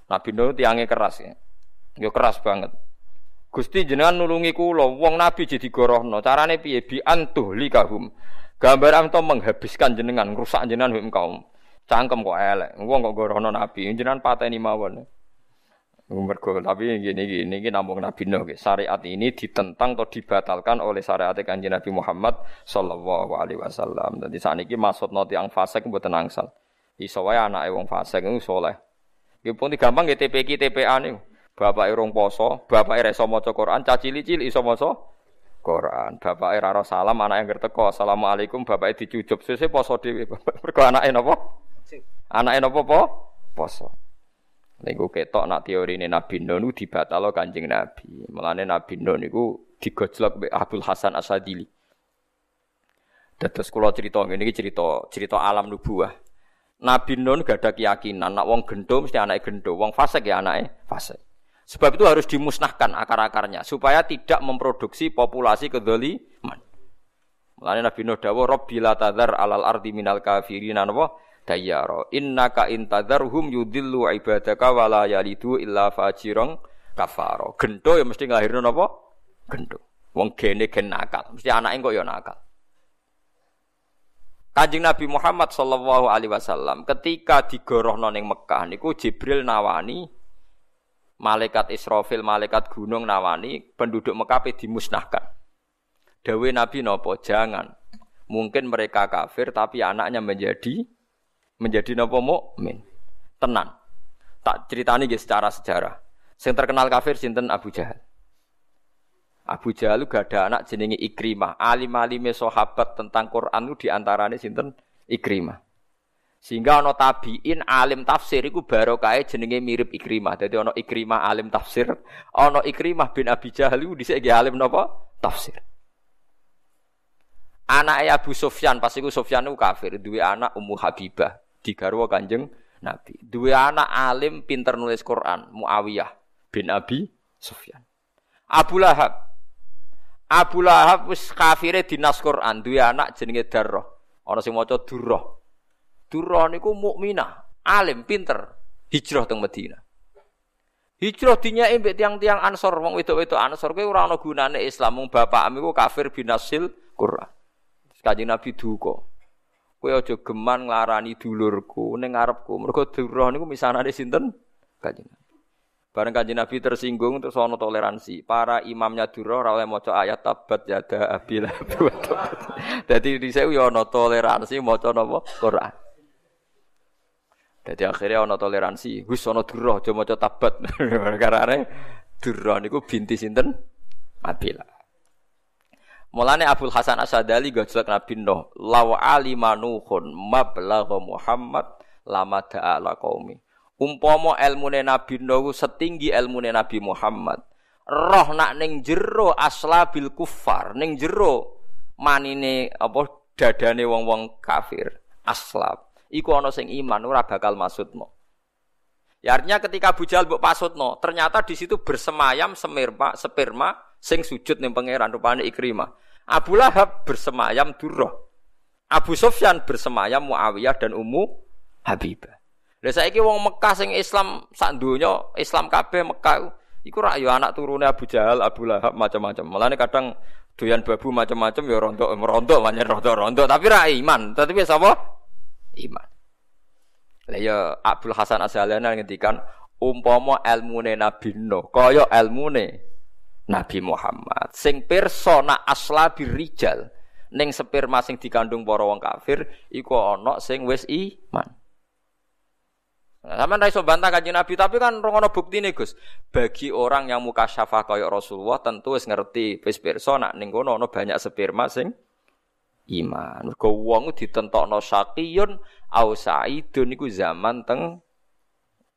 Nabi Nuh tiange keras ya. Yo keras banget. Gusti jenengan nulungi kula, wong nabi jadi gorohno. Carane piye? Bi antuh likahum. Gambar amto menghabiskan jenengan, rusak jenengan hum kaum. Cangkem kok elek. Wong kok gorohno nabi, jenengan pateni mawon. Mergo tapi gini gini gini namung Nabi Nuh syariat ini ditentang atau dibatalkan oleh syariat kanjeng Nabi Muhammad sallallahu alaihi wasallam. Dadi sakniki maksudna tiyang fasik mboten angsal. Iso wae anake wong fasik iku saleh. Nggih pun gampang nggih TPK TPA niku. Bapak rong poso, bapak iso maca Quran, caci licil iso maca Quran. Bapak ora salam, anak yang ngerteko, Assalamualaikum, bapak dicucup. Sese poso dhewe. Mergo anake napa? Anake napa po? Poso. Niku ketok nak teori ini Nabi Nuh niku dibatalo Kanjeng Nabi. Mulane Nabi Nuh niku digojlok mbek Abdul Hasan Asadili. Dados kula cerita ngene iki cerita cerita alam nubuah. Nabi Nuh gak ada keyakinan nak wong gendo mesti anake gendo, wong fasik ya anake fasik. Sebab itu harus dimusnahkan akar-akarnya supaya tidak memproduksi populasi kedzaliman. Mulane Nabi Nuh dawuh Rabbil tadzar alal ardi minal kafirin napa? Dayyara. Innaka intadzarhum yudillu ibadaka wala yalidu illa fajirang kafaro gento ya mesti nglahirno napa? Gento wong gene gen nakal. Mesti anake kok ya nakal. Kanjeng Nabi Muhammad sallallahu alaihi wasallam ketika digorohno ning Mekah niku Jibril nawani malaikat Israfil, malaikat gunung nawani penduduk Mekah dimusnahkan. Dawe Nabi nopo jangan. Mungkin mereka kafir tapi anaknya menjadi menjadi napa mukmin. Tenan. Tak ceritani nggih secara sejarah. Sing terkenal kafir sinten Abu Jahal. Abu Jahal gak ada anak jenenge Ikrimah. Alim-alime sahabat tentang Quran itu di antaranya sinten Ikrimah. Sehingga ana tabiin alim tafsir iku barokahe jenenge mirip Ikrimah. Dadi ana Ikrimah alim tafsir, ana Ikrimah bin Abi Jahal iku dhisik alim napa? Tafsir. Anak Abu Sufyan, pas iku Sufyan iku kafir, duwe anak Ummu Habibah digarwa Kanjeng Nabi. Dua anak alim pinter nulis Quran, Muawiyah bin Abi Sufyan. Abu Lahab. Abu Lahab wis kafire dinas Quran, dua anak jenenge Darrah. Ana sing maca Durrah. Durrah niku mukminah, alim pinter, hijrah teng Madinah. Hijrah dinyai mbek tiang-tiang Ansor, wong wedok-wedok Ansor kowe ora ana gunane Islam, mung bapakmu iku kafir binasil Quran. Kanjeng Nabi duka. Kowe aja geman nglarani dulurku ning ngarepku. Mergo durah niku misanane sinten? Kanjeng Nabi. Bareng Kanjeng Nabi tersinggung terus ana toleransi. Para imamnya durah ora oleh maca ayat tabat yada abil. Dadi dhisik yo ana toleransi maca napa? Quran. Dadi akhirnya ana toleransi. Wis ana durah aja maca tabat. Karane durah niku binti sinten? Abilah. Mulane Abdul Hasan Asadali gojlok Nabi Nuh, law alima nuhun mablagha Muhammad lama da'ala qaumi. Umpama ilmune Nabi Nuh setinggi ilmune Nabi Muhammad, roh nak ning jero aslabil kufar, ning jero manine apa dadane wong-wong kafir, aslab. Iku ana sing iman ora bakal maksudno. Ya artinya ketika Abu Jahal mbok pasutno, ternyata di situ bersemayam semirma, sperma sing sujud ning pangeran rupane Ikrimah. Abu Lahab bersemayam Durrah. Abu Sufyan bersemayam Muawiyah dan Ummu Habibah. Lah saiki wong Mekah sing Islam sak donya, Islam kabeh Mekah iku rak ya anak turune Abu Jahal, Abu Lahab macam-macam. Mulane kadang doyan babu macam-macam ya rontok merontok banyak rontok-rontok tapi ra iman. Tapi apa? Iman. Lah ya Abdul Hasan Asy'alani ngendikan umpama ilmune Nabi Nuh kaya ilmune Nabi Muhammad sing persona asla birijal ning sperma sing dikandung para wong kafir iku ana sing wis iman. Nah, Sama iso bantah kanjeng Nabi, tapi kan ora bukti nih Gus. Bagi orang yang muka syafah kaya Rasulullah tentu wis ngerti wis pirsa nak ning kono ana banyak sperma sing iman. Mergo wong ditentokno syaqiyun au sa'idun iku zaman teng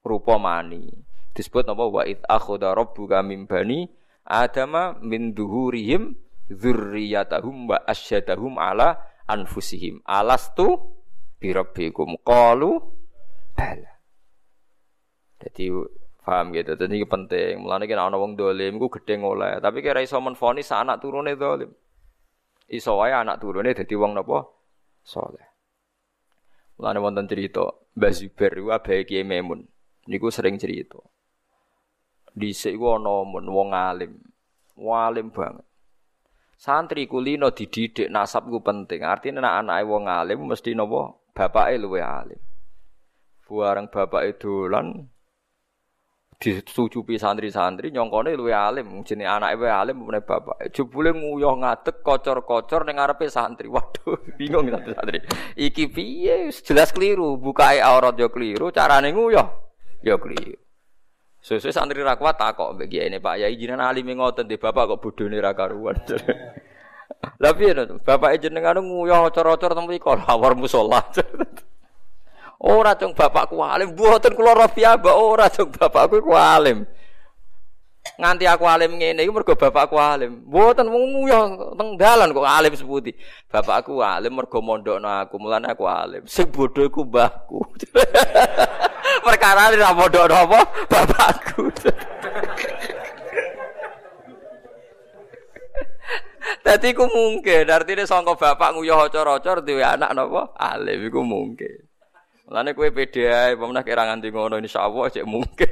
rupa mani. Disebut apa? Wa id akhadha rabbuka min bani adama min duhurihim dzurriyyatahum wa asyadahum ala anfusihim. Alastu birabbikum qalu bala. Jadi paham gitu. Jadi penting. Mulane kena ana wong dolim iku gedhe oleh tapi kira iso menfonis anak turune dolim iso wae anak turune dadi wong napa saleh mulane wonten cerita Mbah Zubair iku abahe Memun niku sering cerita Dhisik iku ana mun wong alim. Walim banget. Santri kulino dididik nasab ku penting. Artinya anak anake wong alim mesti napa bapake luwe alim. Buareng bapake dolan disucupi santri-santri nyongkone luwe alim jenenge anake wae alim meneh bapak. Jebule nguyuh ngadeg kocor-kocor ning ngarepe santri. Waduh bingung santri iki piye? Jelas keliru. Bukae aurat yo keliru carane nguyuh yo keliru. Sesuai santri ra kuat takok mbek ini Pak Yai. Jinan alim ngoten di bapak kok bodhone ra karuan. Lah piye to? Bapak jenengan nguyuh cor-cor teng mriku. Lawar musala. Ora cung bapakku alim, mboten kula rafiah mbak ora cung bapakku ku alim. Nganti aku alim ngene iki mergo bapakku alim. Mboten wong nguyuh teng dalan kok alim seputi. Bapakku alim mergo mondokno aku, mulane aku alim. Sing bodho iku. Perkara ora mondokno apa bapakku. Dadi ku mungkin, artine sangka bapak nguyuh ocor-ocor duwe anak napa? Alim iku mungkin. Lane kowe pede ae, pemenah kira nganti ngono insyaallah cek mungkin.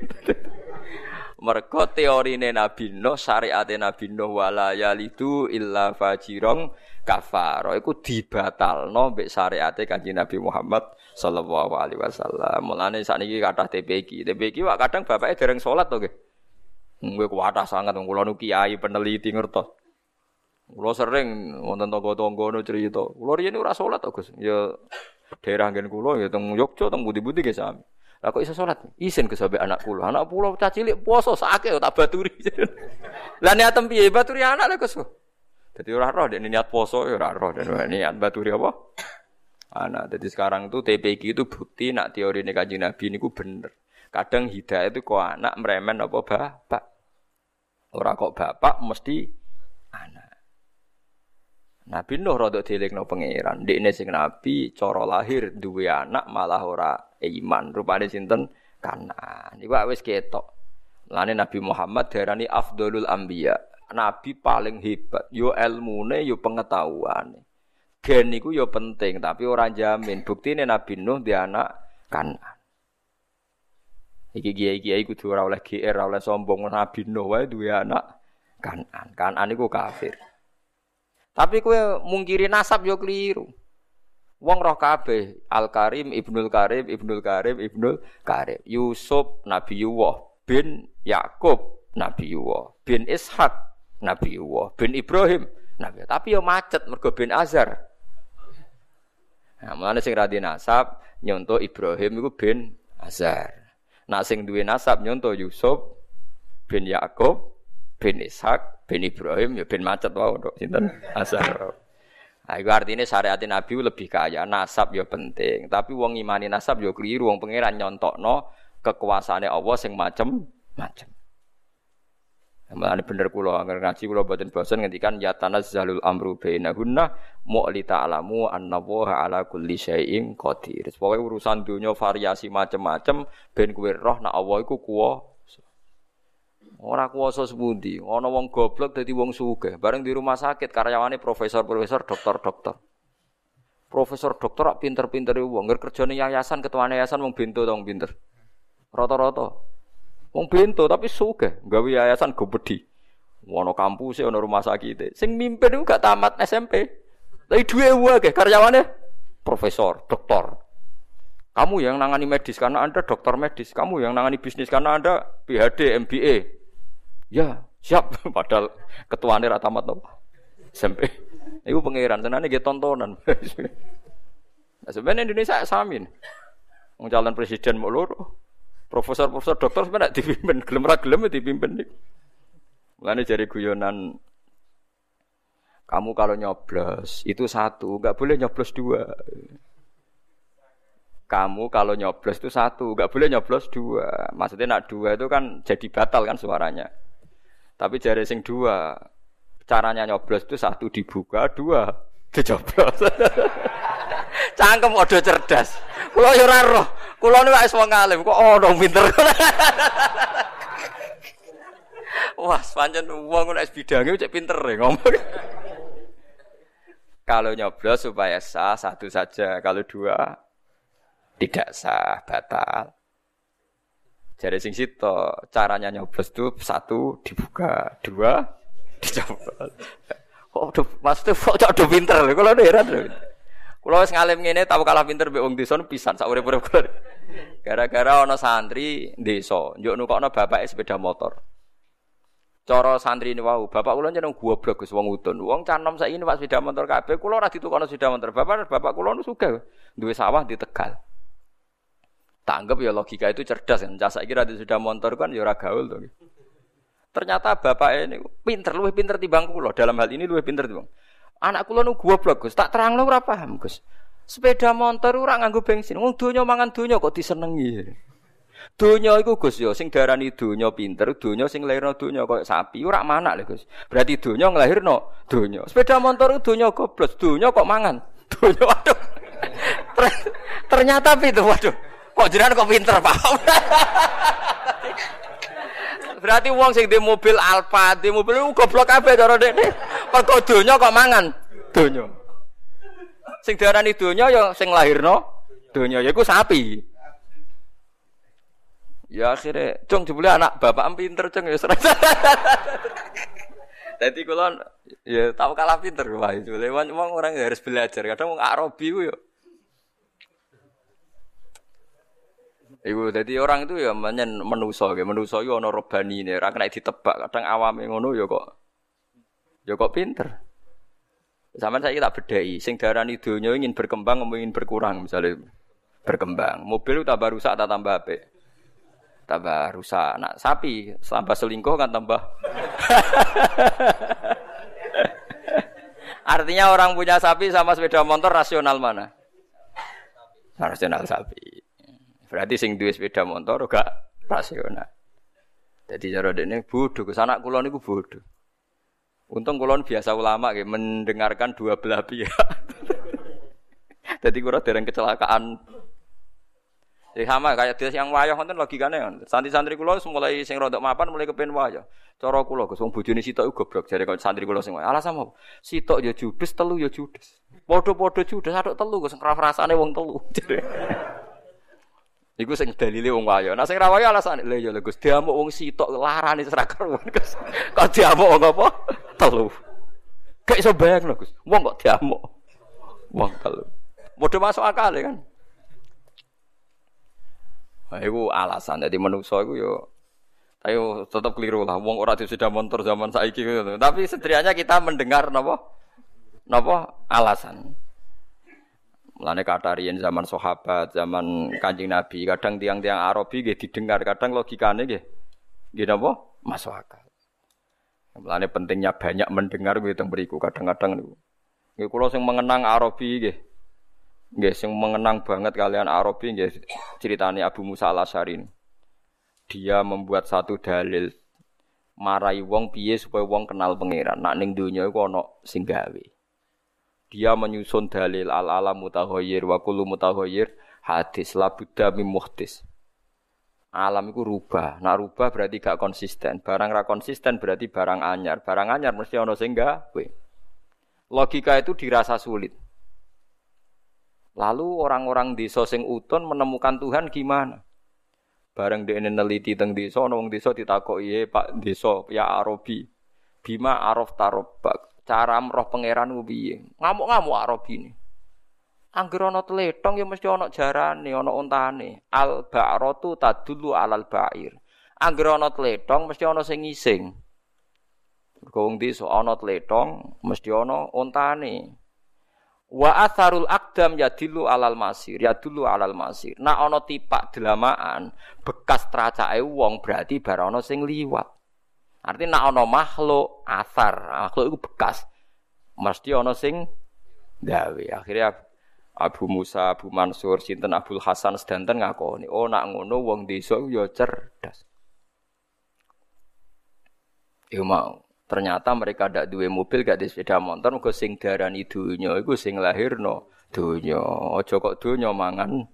Mergo teorine Nabi Nuh, syariate Nabi Nuh wala yalidu illa fajirong kafaro iku dibatalno mbek syariate Kanjeng Nabi Muhammad sallallahu alaihi wasallam. Mulane sakniki kathah TPQ. TPQ wak kadang bapake dereng salat to nggih. Kowe kuwatah sangat kula nu kiai peneliti ngertos. Kula sering wonten tangga-tangga cerita. Kula riyen ora salat to Gus. Ya daerah nggen kula ya teng Yogyakarta teng budi-budi ge sami. Lah kok iso salat? Isin ke sampe anak kula. Anak kula cah cilik poso sakake tak baturi. Lah niat piye baturi anak lek Gus. Dadi ora roh dek niat poso ya ora roh dan niat baturi apa? Anak. Jadi sekarang itu TPQ itu bukti nak teori ini kanjeng Nabi ini ku bener. Kadang hidayah itu kok anak meremen apa bapak. Ora kok bapak mesti anak. Nabi Nuh rada dielingno pangeran. Ndekne sing nabi cara lahir duwe anak malah ora iman. Rupane sinten? Kanan. Iku wis ketok. Lane Nabi Muhammad darani afdolul anbiya. Nabi paling hebat. Yo ilmune, yo pengetahuane. Gen iku yo penting, tapi ora jamin. Buktine Nabi Nuh di anak kanan. Iki kiai-kiai kudu ora oleh GR, ora oleh sombong Nabi Nuh wae duwe anak kanan. Kanan iku kafir. Tapi kue mungkiri nasab yo keliru. Wong roh kabeh Al Karim Ibnul Karim Ibnul Karim Ibnul Karim. Yusuf Nabi Yuwah. Bin Yakub Nabi Yuwah. Bin Ishak Nabi Yuwah. Bin Ibrahim Nabi tapi yo macet mergo bin Azar Nah, mulane sing radi nasab nyonto Ibrahim iku bin Azar. Nah sing duwe nasab nyonto Yusuf bin Yakub bin Ishak bin Ibrahim ya bin macet wae tok sinten asar. Nah, itu artinya syariat Nabi lebih kaya, nasab ya penting. Tapi wong imani nasab ya keliru, wong pangeran nyontokno kekuasaane Allah sing macem-macem. Mulane bener kula angger ngaji kula boten bosen ngendikan ya tanazzalul amru bainahunna mu'li ta'lamu anna wa ala kulli syai'in qadir. Pokoke urusan dunia variasi macem-macem ben kuwi roh nek Allah iku Ora kuwasa sepundi. Ana wong goblok dadi wong sugih. Bareng di rumah sakit karyawane profesor-profesor, dokter-dokter. Profesor dokter rak pinter-pinter wong. Ngger kerjane yayasan, ketua yayasan wong bento tong pinter. Rata-rata. Wong bento tapi sugih, gawe yayasan gobedi. Ono kampus ono rumah sakit. Sing mimpin iku gak tamat SMP. Tapi duwe wae karyawane profesor, dokter. Kamu yang nangani medis karena Anda dokter medis, kamu yang nangani bisnis karena Anda PhD, MBA. Ya, siap. Padahal ketuane ra tamat to. SMP. Iku pangeran tenane nggih tontonan. nah, sebenarnya Indonesia samin. Wong calon presiden mau loro. Profesor-profesor dokter sebenarnya dipimpin, gelem ra gelem ya dipimpin. Mulane jari guyonan kamu kalau nyoblos itu satu, nggak boleh nyoblos dua. Kamu kalau nyoblos itu satu, nggak boleh nyoblos dua. Maksudnya nak dua itu kan jadi batal kan suaranya. Tapi jari sing dua, caranya nyoblos itu satu dibuka, dua dicoblos. Cangkem odo cerdas. Kulo yo ora roh. Kulo niku wis wong alim, kok ono pinter. Wah, pancen wong nek bidange cek pinter ya ngomong. Kalau nyoblos supaya sah satu saja, kalau dua tidak sah, batal. Jadi sing sito caranya nyoblos tuh satu dibuka, dua dicoblos. Oh, do, maksudnya kok cok pinter lho, kalau heran lho. Kalau wis ngalim ngene tahu kalah pinter wong desa pisan sak urip-urip kula. Gara-gara ana santri desa, njuk nukokno bapake sepeda motor. Cara santri ini wau, bapak kula jeneng goblok Gus wong udun. Wong canom saiki Pak sepeda motor kabeh, kula ora ditukokno sepeda motor. Bapak bapak kula nu sugih, sawah di Tegal. Tanggap ya logika itu cerdas kan. Cah saiki ra sepeda motor kan ya gaul to. Ternyata bapak ini pinter, luwih pinter timbang kula. Dalam hal ini luwih pinter timbang. Anak kula nu goblok Gus, tak terangno ora paham Gus. Sepeda motor ora nganggo bensin. Wong donya mangan donya kok disenengi. Donya iku Gus ya sing darani donya pinter, donya sing lairno donya koyo sapi ora manak lho Gus. Berarti donya nglahirno donya. Sepeda motor donya goblok, donya kok mangan. Donya waduh. Ternyata pinter waduh. Kok jenengan kok pinter, Pak? Berarti wong sing di mobil Alfa, di mobil goblok kabeh cara dekne. Perko donya kok mangan. Donya. Sing diarani donya ya sing lahirno donya yaiku sapi. Ya akhirnya, cung jebule anak bapak pinter cung ya serang. Jadi kalau ya tahu kalah pinter wah itu. Lewat wong orang harus belajar. Kadang wong Arabi ku ya. Iku jadi orang itu ya menyen menuso, ya menuso yo ono robani ini, ora kena ditebak. Kadang awame ngono ya kok, ya kok pinter. Zaman saya tak bedai, sing darani dunia ingin berkembang, ingin berkurang misalnya berkembang. Mobil tambah rusak, tak tambah apa? Tambah rusak. Nah sapi tambah selingkuh kan tambah. Artinya orang punya sapi sama sepeda motor rasional mana? Rasional sapi. Berarti sing duwe sepeda motor gak rasional. Jadi cara dene bodoh, anak kula niku bodoh. Untung kula biasa ulama nggih mendengarkan dua belah pihak. Jadi kula dereng kecelakaan. Ya sama kayak dia yang wayah logikane kan. Santri-santri kula mulai sing rodok mapan mulai kepen wayah. Cara kula Gus wong bojone sitok iku goblok jare kok santri kula sing wayah. Alasan apa? Sitok ya judes, telu ya judes. Padha-padha judes, atok telu Gus rasane wong telu. Iku sing dalile wong wayo. Nah sing ra wayo alasane lha ya Gus diamuk wong sitok larane ora karuan. Kok diamuk wong apa? Telu. Gak iso bayangno Gus. Wong kok diamuk. Wong telu. Modho masuk akal ya kan. Nah, iku alasan. Jadi manusa iku yo ayo tetap keliru lah. Wong ora sudah motor zaman saiki gitu. Tapi setidaknya kita mendengar napa? Napa alasan. Mulane kata riyen zaman sahabat, zaman Kanjeng Nabi, kadang tiang-tiang Arabi nggih didengar, kadang logikane nggih nggih napa? Masuk akal. Mulane pentingnya banyak mendengar kuwi teng mriku kadang-kadang niku. Nggih kula sing mengenang Arabi nggih. Nggih sing mengenang banget kalian Arabi nggih ceritane Abu Musa Al-Asy'ari. Dia membuat satu dalil marai wong piye supaya wong kenal pangeran. Nak ning donya iku ana sing gawe dia menyusun dalil al alam mutahoyir wa kullu mutahoyir hadis la buddha mim muhtis. Alam itu rubah. Nak rubah berarti gak konsisten. Barang ra konsisten berarti barang anyar. Barang anyar mesti ono sing gawe. Logika itu dirasa sulit. Lalu orang-orang desa sing uton menemukan Tuhan gimana? Bareng dia neliti teng desa, wong desa ditakoki, Pak desa ya Arabi. Bima araf tarobak cara roh pangeran ku piye. Ngamuk-ngamuk Arabi ini. Angger ana tletong ya mesti ana jarane, ana untane. Al ba'ratu tadullu alal ba'ir. Angger ana tletong mesti ana sing ngising. Mergo wong desa ana tletong mesti ana untane. Wa atharul aqdam yadillu alal masir, yadullu alal masir. Nak ana tipak delamaan, bekas tracake wong berarti bar ana sing liwat. Artinya nak ono makhluk asar, makhluk itu bekas. Mesti ono sing gawe. Akhirnya Abu Musa, Abu Mansur, sinten Abdul Hasan sedanten ngakoni, oh nak ngono wong desa ya cerdas. Yo mau. Ternyata mereka ndak duwe mobil, gak di sepeda motor, mergo sing darani dunya iku sing lahirno dunya. Aja kok dunya mangan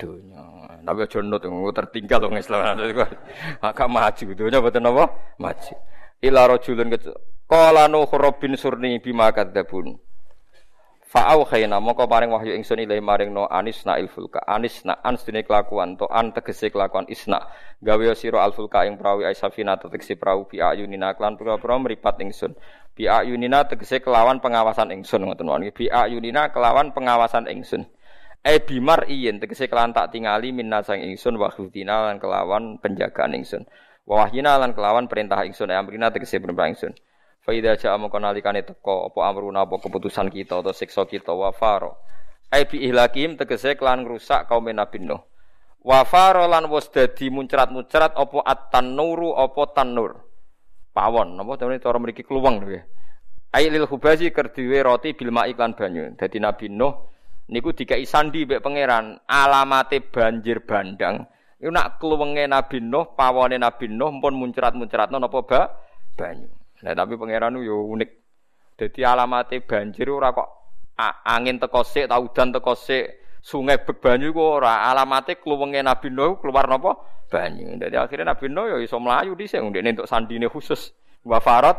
dunya. Tapi aja nut tertinggal wong Islam. Maka maju dunya boten apa? Maju. Ila rajulun qala nuh rabbin surni bima kadzabun. Fa'au khayna moko paring wahyu ingsun ilahi maring no anis na ilfulka anis na ans dene kelakuan to an tegese kelakuan isna gawe sira alfulka ing prawi aisafina tegese prawi bi ayunina klan pura-pura mripat ingsun bi ayunina tegese kelawan pengawasan ingsun ngoten wae bi ayunina kelawan pengawasan ingsun E bimar iyen tegese kelan tak tingali minna sang ingsun wa lan kelawan penjagaan ingsun. Wa wahyina lan kelawan perintah ingsun e amrina tegese perintah ingsun. Fa idza ja'a mongko nalikane teko apa amruna apa keputusan kita atau siksa kita wa faro. E bi ihlakim tegese kelan ngrusak kaum Nabi Nuh. Wa faro lan wis dadi muncrat-muncrat apa at-tanuru apa tanur. Pawon, napa cara mriki kluweng lho ya. Ailil hubazi kerdiwe roti bil iklan banyu. Dadi Nabi Nuh niku dikai sandi mbek pangeran alamate banjir bandang. Iku nak kluwenge Nabi Nuh pawone Nabi Nuh pun muncrat-muncratno napa ba? Banyu. Nah tapi pangeran yo unik. Dadi alamate banjir ora kok angin teko sik ta udan teko sik sungai bek banyu kok ora. Alamate kluwenge Nabi Nuh keluar napa? Banyu. Dadi akhirnya Nabi Nuh yo iso mlayu dhisik ndekne entuk sandine khusus. Wa farat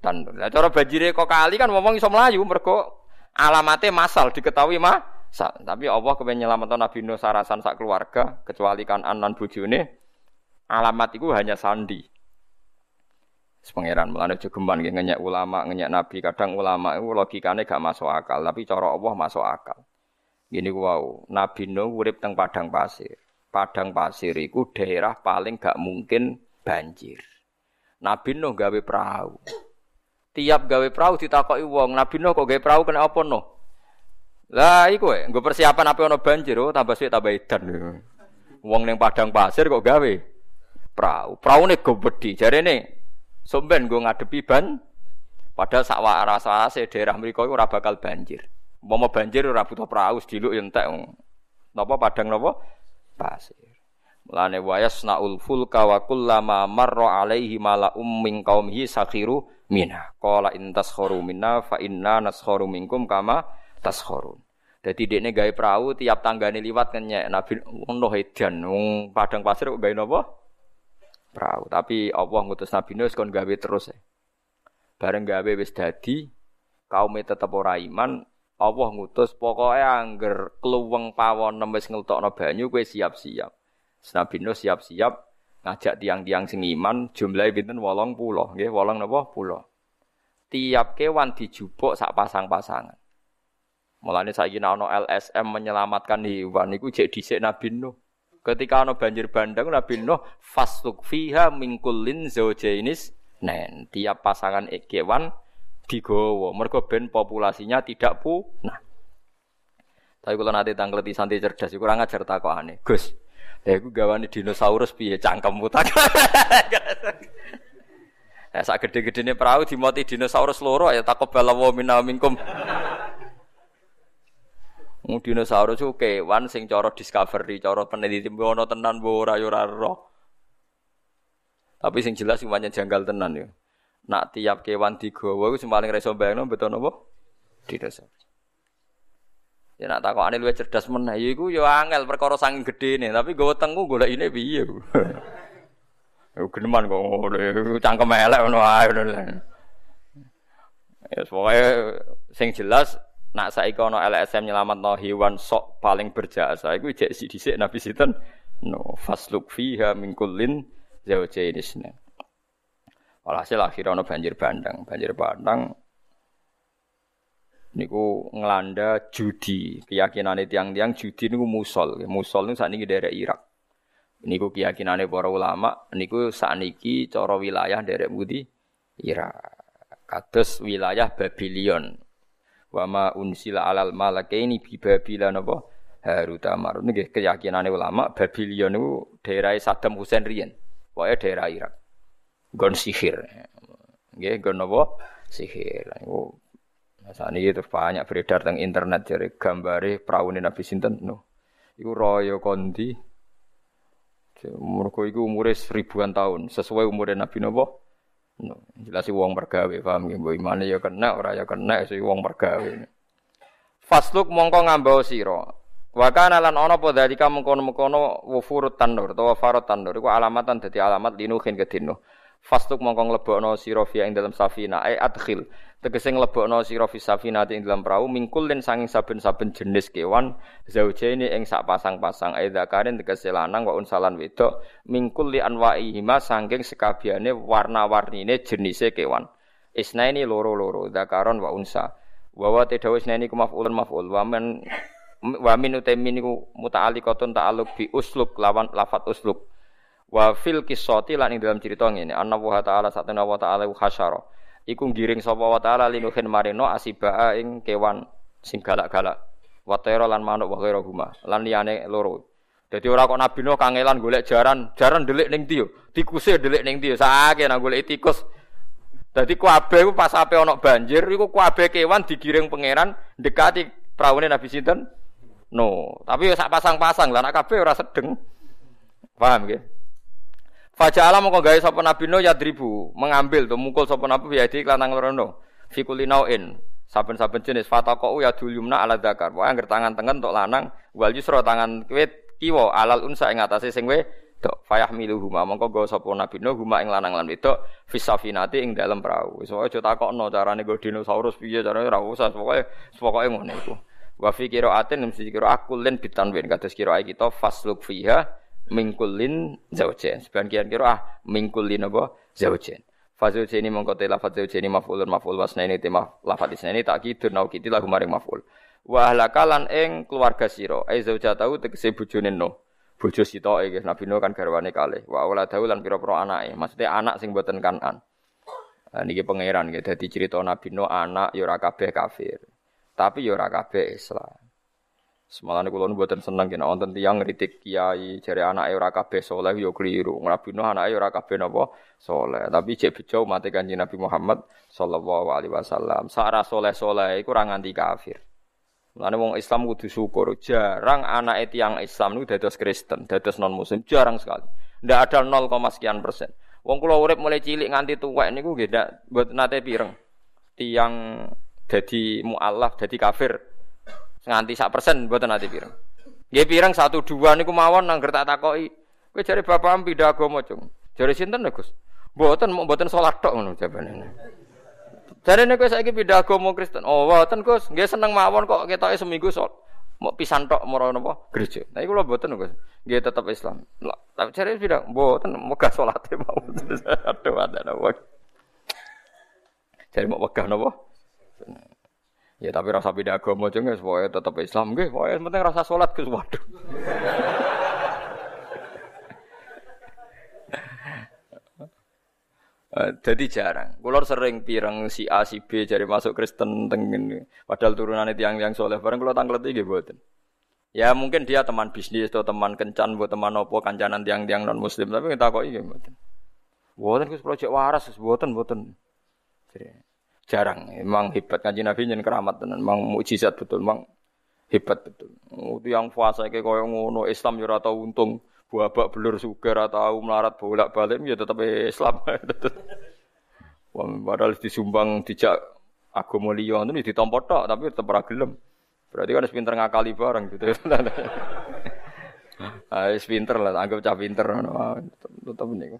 dan cara banjire kok kali kan ngomong iso mlayu mergo alamate masal diketahui mah tapi Allah kepen nyelametno Nabi Nuh sarasan sak keluarga kecuali kan anan bojone alamat itu hanya sandi Pangeran melane jogeman nggih ngenyek ulama, ngenyek nabi. Kadang ulama itu logikane gak masuk akal, tapi cara Allah masuk akal. Gini wow, Nabi Nuh urip teng padang pasir. Padang pasir itu daerah paling gak mungkin banjir. Nabi Nuh gawe perahu. Tiap gawe perahu ditakoki wong, Nabi Nuh kok gawe perahu kena apa no? Lah iku e, nggo persiapan apa ana banjir, oh tambah suwe tambah edan. Wong ning padang pasir kok gawe perahu. Praune go bedhi. Jarene somben nggo ngadepi ban padahal sak warase daerah mriku ora bakal banjir. Umpama banjir ora butuh perahu sediluk yo entek. Napa padang napa? Pasir. Mulane wayas naul fulka wa kullama marra alaihi mala'um min qaumihi sakhiru minna. Qala in taskhuru minna fa inna naskharu minkum kama taskhurun. Dadi dekne gawe perahu tiap tanggane liwat kenyek Nabi ono edan wong padang pasir kok gawe napa? Perahu. Tapi Allah ngutus Nabi Nuh kon gawe terus. Eh. Bareng gawe wis dadi kaum tetep ora iman, Allah ngutus pokoke angger kluweng pawon wis ngeltokno banyu kowe siap-siap. Nabi Nuh siap-siap ngajak tiang-tiang sing iman jumlahe pinten 80 nggih 8 napa 10. Tiap kewan dijupuk sak pasang-pasangan. Mulane saiki ana LSM menyelamatkan hewan iku jek dhisik Nabi Nuh. Ketika ana banjir bandang Nabi Nuh fasluk fiha min kullin zaujainis nen. Tiap pasangan kewan digawa mergo ben populasinya tidak punah. Tapi kalau nanti tanggleti santai cerdas, kurang ajar takokane. Gus, ya aku gawane dinosaurus piye cangkem mutak. Ya sak gede-gedene perahu dimoti dinosaurus loro ya takobalawa minna minkum. Wong dinosaurus ku kewan sing cara discovery, cara peneliti ono tenan mbok ora yo ora Tapi sing jelas semuanya janggal tenan ya. Nak tiap kewan digawa iku sing paling reso bayangno betul napa? Dinosaurus. Ya nak takokane luwih cerdas meneh ya iku ya angel perkara saking gedene, tapi nggawa tengku golek ini piye. Ya geneman kok ngono, cangkem elek ngono ae ngono. Ya pokoke sing jelas Nak saiki ana LSM nyelametno hewan sok paling berjasa iku jek dhisik Nabi sinten? No, fasluk fiha min kullin zawjain isnan. Walhasil akhirnya banjir bandang, banjir bandang niku ngelanda judi. Keyakinane tiang-tiang judi niku musol. Musol niku sakniki daerah Irak. Niku keyakinane para ulama niku sakniki cara wilayah daerah budi Irak. Kados wilayah Babylon. Wa ma unsila alal malakaini bi Babila napa Harut Marut nggih keyakinane ulama Babylon niku daerah Saddam Hussein riyen. Pokoke daerah Irak. Gon sihir. Nggih gon napa sihir. Niku saat ini terus banyak beredar tentang internet jadi gambare perahu Nabi Sinten no. Iku royo kondi. Mereka itu umurnya seribuan tahun sesuai umurnya Nabi Nabi No, jelas wong mergawe paham nggih mbok imane ya kena ora ya kena si wong mergawe. Fasluk mongko ngambau sira. Wa kana lan ana apa dalika mengkono-mengkono wufurut tanur utawa farot iku alamatan dadi alamat linuhin kedino. Fasluk mongko nglebokno sira fi ing dalam safina ai adkhil tegese nglebokno sira fi safinati ing dalam perahu mingkul den sanging saben-saben jenis kewan zaujaini ing sak pasang-pasang ai zakarin tegese lanang wa unsalan wedok mingkul li anwaihima sanging sekabiane warna-warnine jenise kewan isnaini loro-loro zakaron wa unsa wa wa tedawis nani ku maf'ulun maf'ul wa men wa min utaimin niku muta'alliqatun ta'alluq bi usluk lawan lafat usluk. Wa fil qissati lan ing dalam cerita ngene, anna wa ta'ala satana wa ta'ala hasyara. Iku giring sapa wa ta'ala linuhin marino asibaa ing kewan sing galak-galak. Wa lan manuk wa huma lan liyane loro. Dadi ora kok Nabi Nuh kangelan golek jaran, jaran delik ning ndi yo? Tikuse delik ning ndi yo? Nang golek tikus. Dadi kuabe ku pas ape ana banjir iku kuabe kewan digiring pangeran dekati praune Nabi sinten? No, tapi sak pasang-pasang lah nak kabeh ora sedeng. Paham nggih? Faja'ala mongko gawe sapa Nabi Nuh yadribu, mengambil tuh mukul sapa Nabi ya di lanang lorono. Fi kulinauin saben-saben jenis. Fataqau ya dulyumna ala zakar. Wae angger tangan tengen untuk lanang, wal yusra tangan kiwit kiwa alal unsa ing atase sing wedok fayah milu huma mongko go sapa nabi no huma ing lanang lan wedok fisafinati ing dalem perahu wis wae aja takokno carane go dinosaurus piye carane ora usah pokoke pokoke ngono iku. Wa fi qiraatin mesti kira akulin bitanwin. Kados kira kita fasluk fiha mingkulin zaujen sebagian kira ah mingkulin apa? Zaujen Fazil ini mongko te lafaz ini maf'ulun maf'ul wasnaini te lafaz isnaini tak kidur nau kiti lagu maring maf'ul. Wa ahlakalan ing keluarga sira ai zaujatahu tegese bojone no. Bojo sitoke nggih Nabi Nuh kan garwane kalih. Wa auladahu lan pira-pira anake maksudnya anak sing boten kanan. Nah, niki pangeran nggih dadi cerita Nabi Nuh anak ya ora kabeh kafir tapi ya ora kabeh Islam Semalane kula mboten seneng yen wonten tiyang ngritik kiai jare anake ora kabeh saleh ya kliru. Nabi Nuh anake ora kabeh napa saleh. Tapi jek bejo mate Kanjeng Nabi Muhammad sallallahu alaihi wasallam. Sara saleh-saleh iku ora nganti kafir. Mulane wong Islam kudu syukur. Jarang anak tiang Islam niku dados Kristen, dados non muslim, jarang sekali. Ndak ada 0, sekian persen. Wong kula urip mulai cilik nganti tuwek niku nggih ndak mboten nate pireng. Tiang dadi mualaf, dadi kafir. Nganti sak persen mboten nate pireng. Nggih pireng satu dua niku mawon nang tak takoki. Kowe jare bapak pindah agama, Cung. Jare sinten, Gus? Mboten mboten salat tok ngono jabane. Dari nek saiki pindah agama Kristen. Oh, wonten Gus, nggih seneng mawon kok ketoke seminggu sol. Mau pisan tok moro napa gereja. Iku lho mboten Gus. Nggih tetep Islam. Lah, tapi cari pindah mboten megah salate mawon. Aduh ada napa. Cari mau megah napa? Ya tapi rasa pindah agama aja tetap Islam nggih, pokoknya penting rasa sholat ke waduh. Eh, jadi jarang. Kulor sering pirang si A si B jadi masuk Kristen tengen. Padahal turunannya tiang-tiang soleh bareng kulo tanglet iki buatan. Ya mungkin dia teman bisnis atau teman kencan buat teman opo kancanan tiang-tiang non muslim tapi kita kok iki buatan. Buatan kus proyek waras buatan buatan. Jarang. Emang hebat kanji nabi jen keramat tenan. Emang mujizat betul. Emang hebat betul. Itu yang puasa kayak koyo ngono Islam yo tau untung babak belur sugar atau melarat bolak balik ya tetap Islam. Padahal disumbang dijak agama liya itu ditampa tok tapi tetap ora gelem. Berarti kan harus pinter ngakali bareng gitu. Ah, pinter lah, anggap cah pinter tetep niku.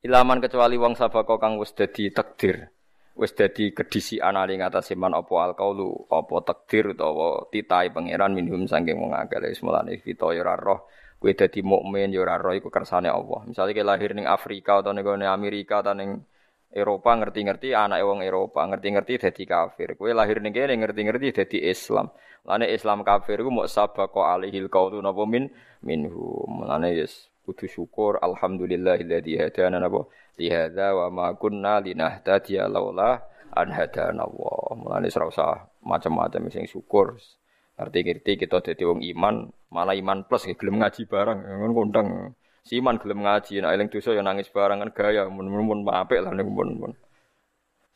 Ilaman kecuali wong sabako kang wis dadi takdir. Wis dadi kedisian ali ngatasé man apa alqaulu apa takdir utawa titai pangeran minhum saking wong akeh. Wis mulane kita ya ora roh kowe dadi mukmin ya ora roh iku kersane Allah. Misalnya kowe lahir ning Afrika atau ning Amerika atau ning Eropa ngerti-ngerti anak wong Eropa ngerti-ngerti dadi kafir. Kowe lahir ning kene ngerti-ngerti dadi Islam. Lane Islam kafir iku mok sabaqo alihil qaulu napa min? Minhu mulane yes kudu syukur alhamdulillahilladzi hadana napa li hadza wa ma kunna linahtadiya laula an hadana Allah. Mulane ora usah macam-macam sing syukur. Ngerti-ngerti kita dadi wong iman, malah iman plus gelem ngaji bareng ngono kondang. Si iman gelem ngaji, nek eling dosa ya nangis bareng kan gaya mun-mun apik lah niku mun.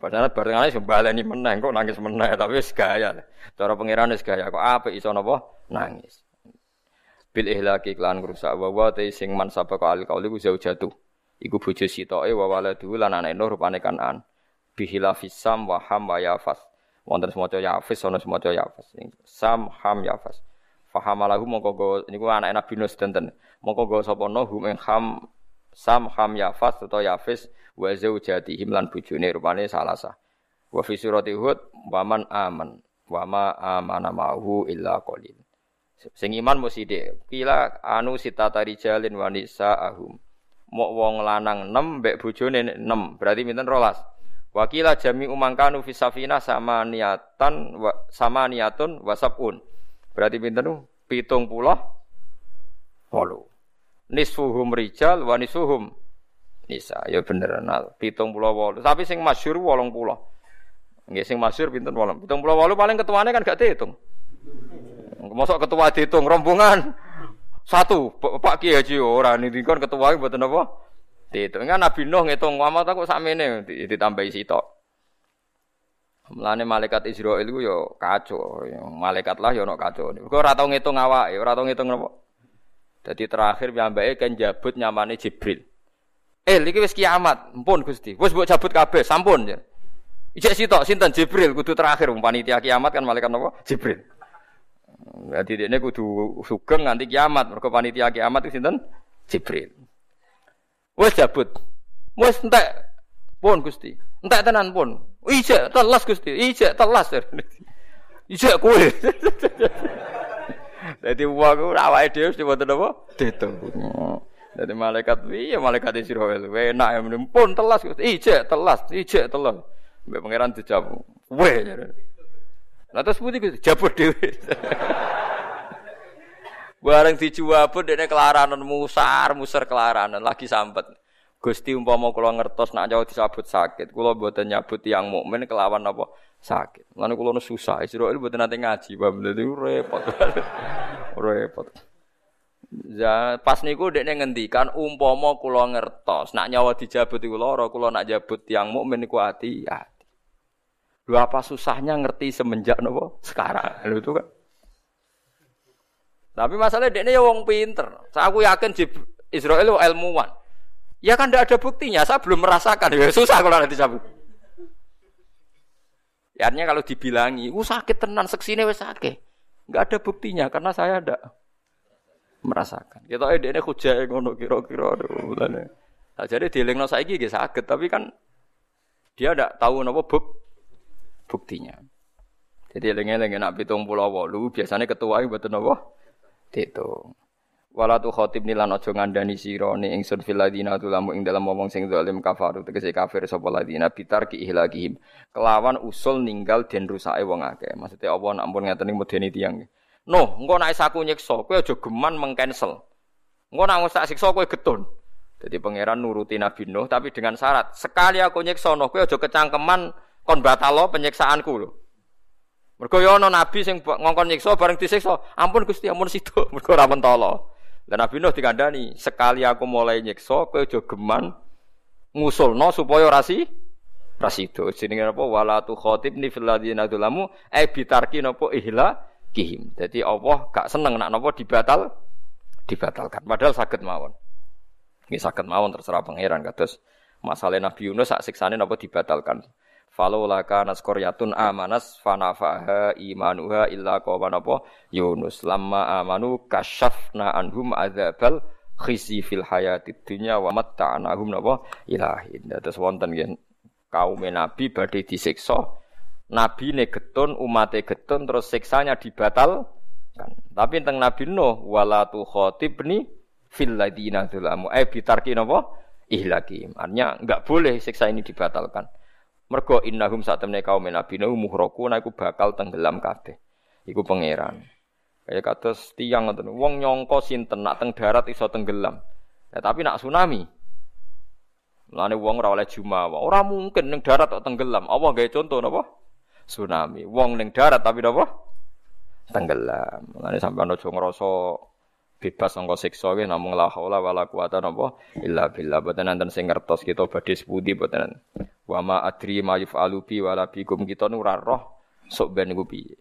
Padahal bareng ae baleni meneh kok nangis meneh tapi wis gaya. Cara pangeran wis gaya kok apik iso napa nangis bil ihlaki klan rusak. Wa wa te sing man al kauli ku jatuh. Iku bojo sitoke wa waladu lan anake nur rupane kanan. Bihila fisam wa ham wa yafas. Wonten semoco yafis ana yafas. Sam ham yafas. Fahamalahu mongko go niku anak Nabi Nuh sedanten mongko go sapa no hum ham sam ham yafas utawa yafis wa zaujatihim lan bojone rupane salasa wa fi surati hud wa man aman wa ma amana ma'hu illa qalil Sing iman mesti sithik. Kila anu sitata rijalin wanisa ahum. Mok wong lanang 6 mbek bojone 6. Berarti pinten rolas? Wakila jami umangkanu fi safina sama niatan wa, sama niatun wasabun. Berarti pinten pitung puluh walu. Nisfuhum rijal wa nisfuhum nisa. Ya bener nal. Pitung puluh walu. Tapi sing masyur wolong puluh. Nggih sing masyur pinten wolong. Pitung puluh walu paling ketuanya kan gak dihitung. Mosok ketua dihitung rombongan satu Pak Kiai Haji ora niki kon ketua mboten apa? Dihitung kan Nabi Nuh ngitung amat aku sakmene ditambahi sitok. Mulane malaikat Israil iku yo kacau, malaikat lah yo ono kacau. Kok ora tau ngitung awake, ora tau ngitung napa. Dadi terakhir piyambake kan jabut nyamane Jibril. Eh, iki wis kiamat. Ampun Gusti. Wis mbok cabut kabeh, sampun. Ya. Ijek sitok sinten Jibril kudu terakhir panitia kiamat kan malaikat napa? Jibril. Jadi ini kudu sugeng nganti kiamat. Mereka panitia kiamat itu sinten? Jibril. Wes jabut. Wes entek pun Gusti. Entek tenan pun. Ijek telas Gusti. Ijek telas. Ijek kowe. Dadi wong ku awake dhewe mesti wonten apa? Ditung. Dadi malaikat iya malaikat Israil. Enak ya pun telas Gusti. Ijek telas, ijek telas. Mbek pangeran dijawab. Weh. Lah terus putih Gusti jabut dhewe. Bareng dijawab dene kelaranan musar, musar kelaranan lagi sambet. Gusti umpama kula ngertos nak jauh disabut sakit, kula mboten nyabut yang mukmin kelawan apa sakit. Lan kula susah, Israil mboten nate ngaji, paham dadi repot. repot. Ya, pas niku dekne ngendikan umpama kula ngertos nak nyawa dijabut iku lara, kula nak jabut yang mukmin niku hati-hati. Lho apa susahnya ngerti semenjak nopo sekarang. Lho itu kan. Tapi masalahnya dia ya wong pinter. Saya aku yakin Israel ilmuwan. Ya kan tidak ada buktinya. Saya belum merasakan. Ya susah kalau nanti cabut. Ya, artinya kalau dibilangi, uh sakit tenan, seksine wes sakit. Enggak ada buktinya karena saya tidak merasakan. Kita ini ini hujah ngono kira-kira mulane. Nah, jadi dielingno saiki nggih sakit, tapi kan dia tidak tahu napa buk buktinya. Jadi eling-eling nak walu biasanya ketua mboten napa itu. Wala tu khotib nilan aja ngandani sira ni ingsun fil ladina tulamu ing dalam ngomong sing zalim kafaru tegese kafir sapa ladina bitar ki ihlakihim. Kelawan usul ninggal den rusake wong akeh. Maksudnya apa nak ampun ngaten medeni tiyang. No, engko nek saku nyiksa kowe aja geman mengcancel. Engko nek tak siksa kowe getun. Jadi pangeran nuruti Nabi Nuh tapi dengan syarat sekali aku nyiksa no kowe aja kecangkeman kon batalo penyiksaanku lho. Mergo yo ana nabi sing ngongkon nyiksa bareng disiksa, ampun Gusti, ampun situ. Mergo ora mentolo. Dan Nabi Nuh dikandani, sekali aku mulai nyiksa, kowe aja geman ngusulno supaya rasi rasido. Jenenge apa? Wala tu khatibni fil ladzina ai bitarki napa ihla kihim. Jadi Allah gak seneng nak napa dibatal dibatalkan. Padahal sakit mawon. Ini sakit mawon terserah pangeran kados masalah Nabi Yunus sak siksane napa dibatalkan. Falaula kana qaryatun amanas fanafaha imanuha illa qawan apa Yunus lamma amanu kasyafna anhum adzabal khisi fil hayati dunya wa matta'nahum napa ilahin. Terus wonten nggih kaum nabi badhe disiksa. Nabi ne getun, umate getun terus siksanya dibatal kan. Tapi tentang Nabi Nuh wala tu khatibni fil ladina dzalamu. Eh bitarki napa ihlaki. Artinya enggak boleh siksa ini dibatalkan. Mergo innahum saat temne kaum nabi nuh muhroku iku bakal tenggelam kabeh. Iku pangeran. Kaya kados tiang ngoten. Wong nyongko sinten nak teng darat iso tenggelam. Ya, tapi nak tsunami. Mulane wong ora oleh jumawa. Ora mungkin ning darat kok tenggelam. Apa gawe contoh napa? Tsunami. Wong ning darat tapi napa? Tenggelam. Mulane sampean aja ngrasa bebas sangka siksa nggih namung la haula wala quwata napa illa billah. Boten nanten sing ngertos kita badhe sepundi boten wa ma adri ma yufalu bi wala bikum. Kita nu roh sok ben niku piye.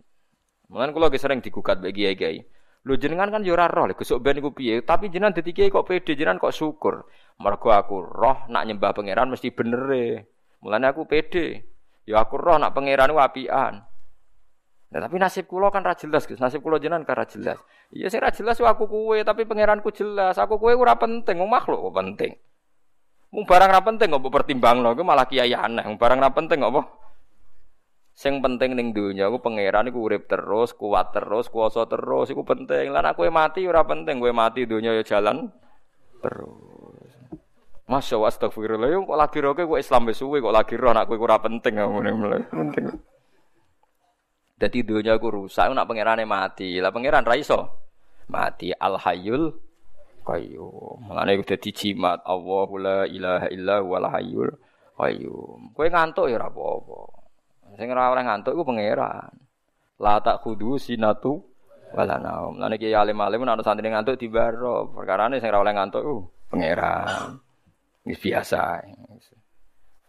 Mulane kula ge sering digugat bagi kiai Lho jenengan kan yo ora roh lho sok ben niku piye? Tapi jenengan dadi kiai kok pede jenengan kok syukur. Mergo aku roh nak nyembah pangeran mesti bener e. Mulane aku pede. Ya aku roh nak pangeran ku apian Nah, tapi nasib kulo kan ra jelas, Gus. Nasib kulo jenengan kan ra jelas. Iya sing ra jelas aku kuwe, tapi pangeranku jelas. Aku kuwe ora penting, wong makhluk kok penting. Mung barang ra penting kok pertimbangno, iku malah kiai aneh. Mung barang ra penting kok Sing penting ning donya iku pangeran iku urip terus, kuat terus, kuasa terus, iku penting. Lan aku mati ora penting, kowe mati donya ya jalan terus. Masya Allah astagfirullah yo kok lagi roke kok Islam wis suwe kok lagi roh anak kowe ora penting ngene penting. Dadi dunia aku rusak nak pangerane mati. Lah pangeran ra iso mati al hayyul qayyum. Mulane udah jimat Allahu la ilaha illa huwal hayyul qayyum. Kowe ngantuk ya ora apa-apa. Sing ora oleh ngantuk iku pangeran. La tak kudu sinatu wala naum. Lan iki alim-alim ana santri ngantuk dibaro. Perkarane sing ora oleh ngantuk iku pangeran. Biasa.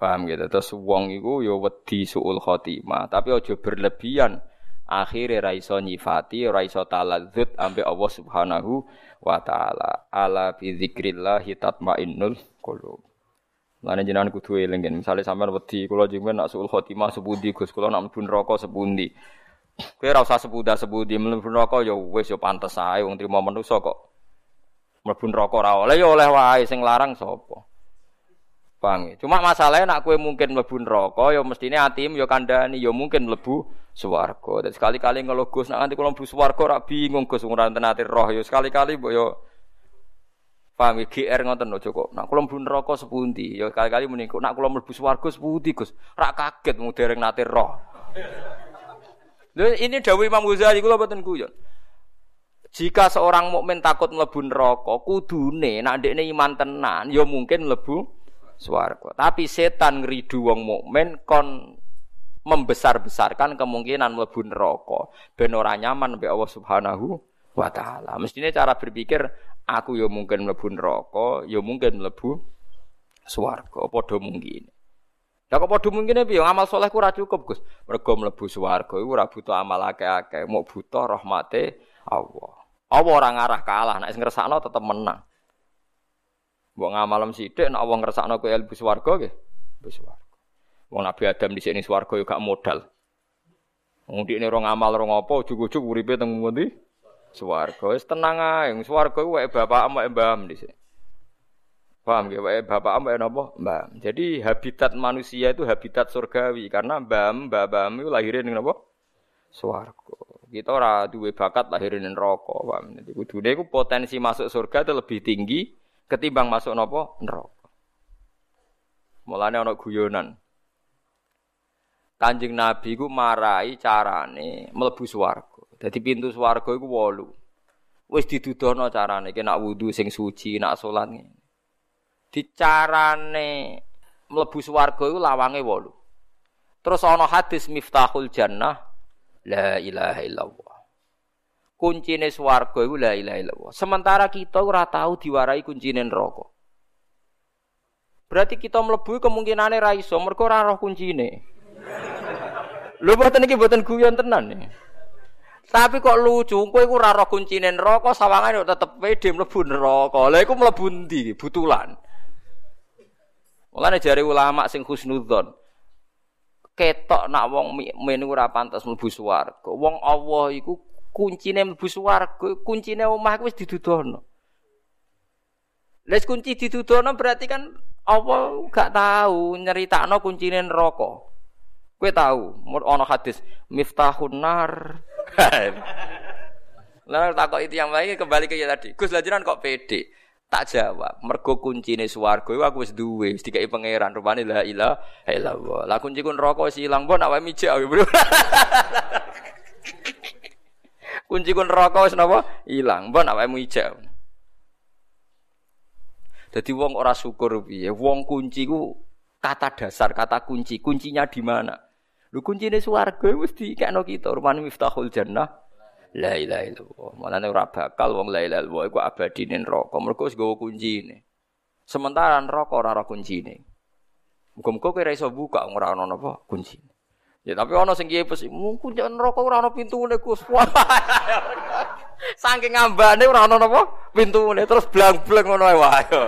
Paham gitu. Terus wong iku ya wedi suul khotimah, tapi aja berlebihan. Akhire ra iso nyifati, ra iso taladzut ambek Allah Subhanahu wa taala. Ala bi dzikrillah tatmainnul qulub. Lan jenengan kudu eling kan. Misale sampean wedi kula jenengan nak suul khotimah sepundi Gus, kula nak mlebu neraka sepundi. Kowe ora usah sepuda sepundi mlebu neraka ya wis ya pantes ae wong trimo manusa kok. Mlebu neraka ora oleh ya oleh wae sing larang sapa? Paham? Cuma masalahnya nak kue mungkin mlebu neraka ya mestine atim ya kandhani ya mungkin mlebu swarga. Dan sekali-kali ngeluh Gus nak nganti kula mlebu swarga ora bingung Gus ora ati roh ya sekali-kali mbok ya Paham ya? GR ngoten lho Joko. Nak kula mlebu neraka sepundi? Ya kali-kali muni nak kula mlebu swarga sepundi Gus? Rak kaget mung dereng nate roh. Lho ini dawuh Imam Ghazali kula boten guyon. Jika seorang mukmin takut mlebu neraka, kudune nak ndekne iman tenan ya mungkin mlebu swarga. Tapi setan ngridu wong mukmin kon membesar-besarkan kemungkinan mlebu neraka ben ora nyaman mbek Allah Subhanahu wa taala. Mestine cara berpikir aku ya mungkin mlebu neraka, ya mungkin mlebu swarga, padha mungkin. Lah kok padha mungkin piye amal soleh ku ora cukup, Gus. Mergo mlebu swarga iku ora butuh amal akeh-akeh, mau butuh rahmate Allah. Allah ora ngarah kalah, nek ngrasakno tetep menang. Mbok ngamalem sithik nek wong ngersakno kowe ilmu swarga nggih. Ilmu swarga. Wong Nabi Adam di sini swarga yo gak modal. Wong dikne ora ngamal ora ngopo ujug-ujug uripe teng ngendi? Swarga. Wis tenang ae, swarga iku wae bapak wae mbaham dhisik. Paham ya, wae bapak wae napa? Mbah. Jadi habitat manusia itu habitat surgawi karena mbam, mbah-mbah itu lahirin ning napa? Swarga. Kita ora duwe bakat lahirin ning neraka, paham. Jadi kudune iku potensi masuk surga itu lebih tinggi ketimbang masuk nopo neraka. Mulane ana guyonan. Kanjeng Nabi ku marai carane mlebu swarga. Dadi pintu swarga iku wolu. Wis didudono carane ki nak wudu sing suci, nak salat ngene. Dicarane mlebu swarga iku lawange wolu. Terus ana hadis Miftahul Jannah la ilaha illallah kuncine swarga iku la ilaha illallah. Sementara kita ora tahu diwarai kuncine neraka. Berarti kita mlebu kemungkinane ra iso mergo ora roh kuncine. Lho boten iki boten guyon tenan nih. Tapi kok lucu, kowe iku ora roh kuncine neraka, sawangane tetep pede mlebu neraka. Lah iku mlebu ndi? Butulan. Mulane jare ulama sing husnudzon, ketok nak wong mukmin ora pantes mlebu swarga. Wong Allah iku kuncine mlebu swarga, kuncine omah wis didudono. Les kunci didudono berarti kan apa gak tahu nyeritakno kuncine neraka. Kowe tahu, ana hadis miftahun nar. Lah takok itu yang baik kembali ke tadi. Gus lajiran kok pede? Tak jawab. Mergo kuncine swarga iku aku wis duwe, wis dikai pangeran. Rupane la ilaha illallah. Lah kunci kun neraka wis ilang, mbok awake mijik. kunci kun neraka wis napa? Ilang. Mbon awakmu ijak Jadi wong ora syukur piye? Wong kunci ku kata dasar kata kunci. Kuncinya di mana? Lu kuncine swarga wis dikekno kita. Rumane miftahul jannah. La ilaha illallah. Malane ora bakal wong la ilaha illallah iku abadi ning neraka. Mergo wis gawa kuncine. Sementara neraka ora ora kuncine. Muga-muga kowe iso buka ora ana napa kuncine Ya tapi ana sing kiye pes mungkin jangan rokok ora ana pintune Gus. Saking ngambane ora ana napa pintune terus blang-blang ngono wae.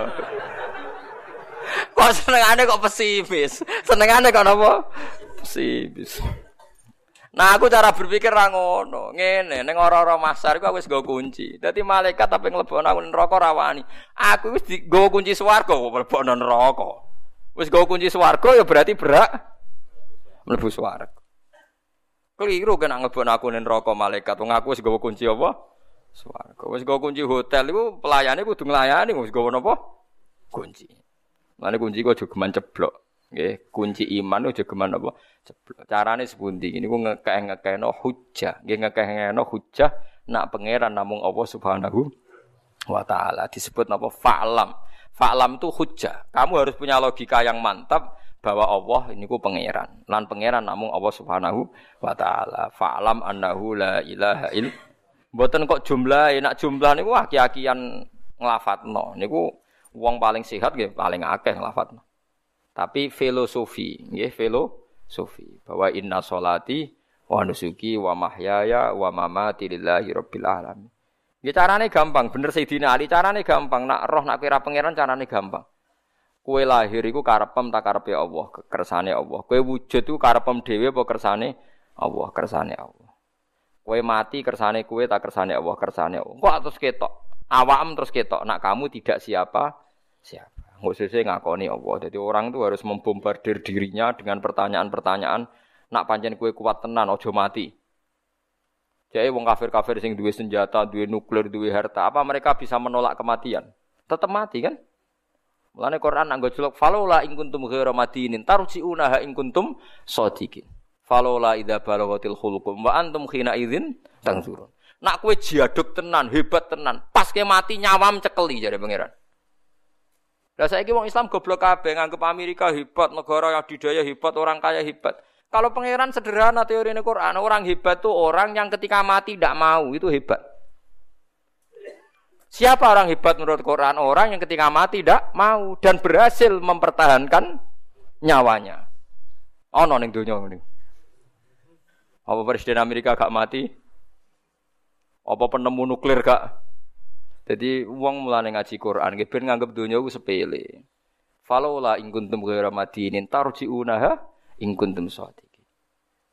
Kok senengane kok pesimis. Senengane kok napa? Pesimis. Nah aku cara berpikir ra ngono. Ngene ning ora-ora masar iku aku wis nggo kunci. Dadi malaikat tapi nglebokno aku neraka ra wani. Aku wis nggo kunci swarga kok mlebokno neraka. Wis nggo kunci swarga ya berarti berak mlebu swarga. Keliru kena ngebon aku ning neraka malaikat. Wong aku wis gawa kunci apa? Swarga. Wis gawa kunci hotel iku pelayane kudu nglayani wis gawa napa? Kunci. Mane kunci kok aja geman ceblok. Nggih, kunci iman aja geman apa? Ceblok. Carane sepundi? Niku ngekeh-ngekehno hujjah. Nggih ngekeh-ngekehno hujjah nak pangeran namung Allah Subhanahu wa taala disebut napa fa'lam. Fa'lam itu hujjah. Kamu harus punya logika yang mantap bahwa Allah ini ku pangeran. Lan pangeran namung Allah Subhanahu wa taala. Fa'lam annahu la ilaha il. Mboten kok jumlah, nak jumlah niku aki-akian nglafatno. Niku wong paling sehat nggih paling akeh nglafatno. Tapi filosofi, nggih filosofi bahwa inna solati wa nusuki wa mahyaya wa mamati lillahi rabbil alamin. Ya carane gampang, bener Sayyidina Ali carane gampang. Nak roh nak kira pangeran carane gampang. Kue lahir iku karepem tak karepe Allah, kersane Allah. Kue wujud iku karepem dhewe apa kersane Allah, kersane Allah. Kue mati kersane kue tak kersane Allah, kersane Allah. Kok terus ketok? Awam terus ketok. Nak kamu tidak siapa siapa. Usah ngakoni Allah. Jadi orang itu harus membombardir dirinya dengan pertanyaan-pertanyaan. Nak pancen kue kuat tenan, ojo mati. Jadi wong kafir-kafir sing duwe senjata, duwe nuklir, duwe harta, apa mereka bisa menolak kematian? Tetap mati kan? Mulane Quran anggo jelok falola ing kuntum ghairu madinin tarji'una ha ing kuntum shadiqin. Falola idza balaghatil khulqum wa antum khina idzin tangzurun. Nak kowe jaduk tenan, hebat tenan, pas ke mati nyawam cekeli jare pangeran. Lah saiki wong Islam goblok kabeh nganggep Amerika hebat, negara yang didaya hebat, orang kaya hebat. Kalau pangeran sederhana teori ini Quran, orang hebat itu orang yang ketika mati tidak mau, itu hebat. Siapa orang hebat menurut Quran? Orang yang ketika mati tidak mau dan berhasil mempertahankan nyawanya. Oh, ning dunia ini. Apa presiden Amerika gak mati? Apa penemu nuklir gak? Jadi uang mulai ngaji Quran, ben nganggep dunia itu sepele. Falola ing kuntum ghairu madinin tarji'unaha ing kuntum shadiqin.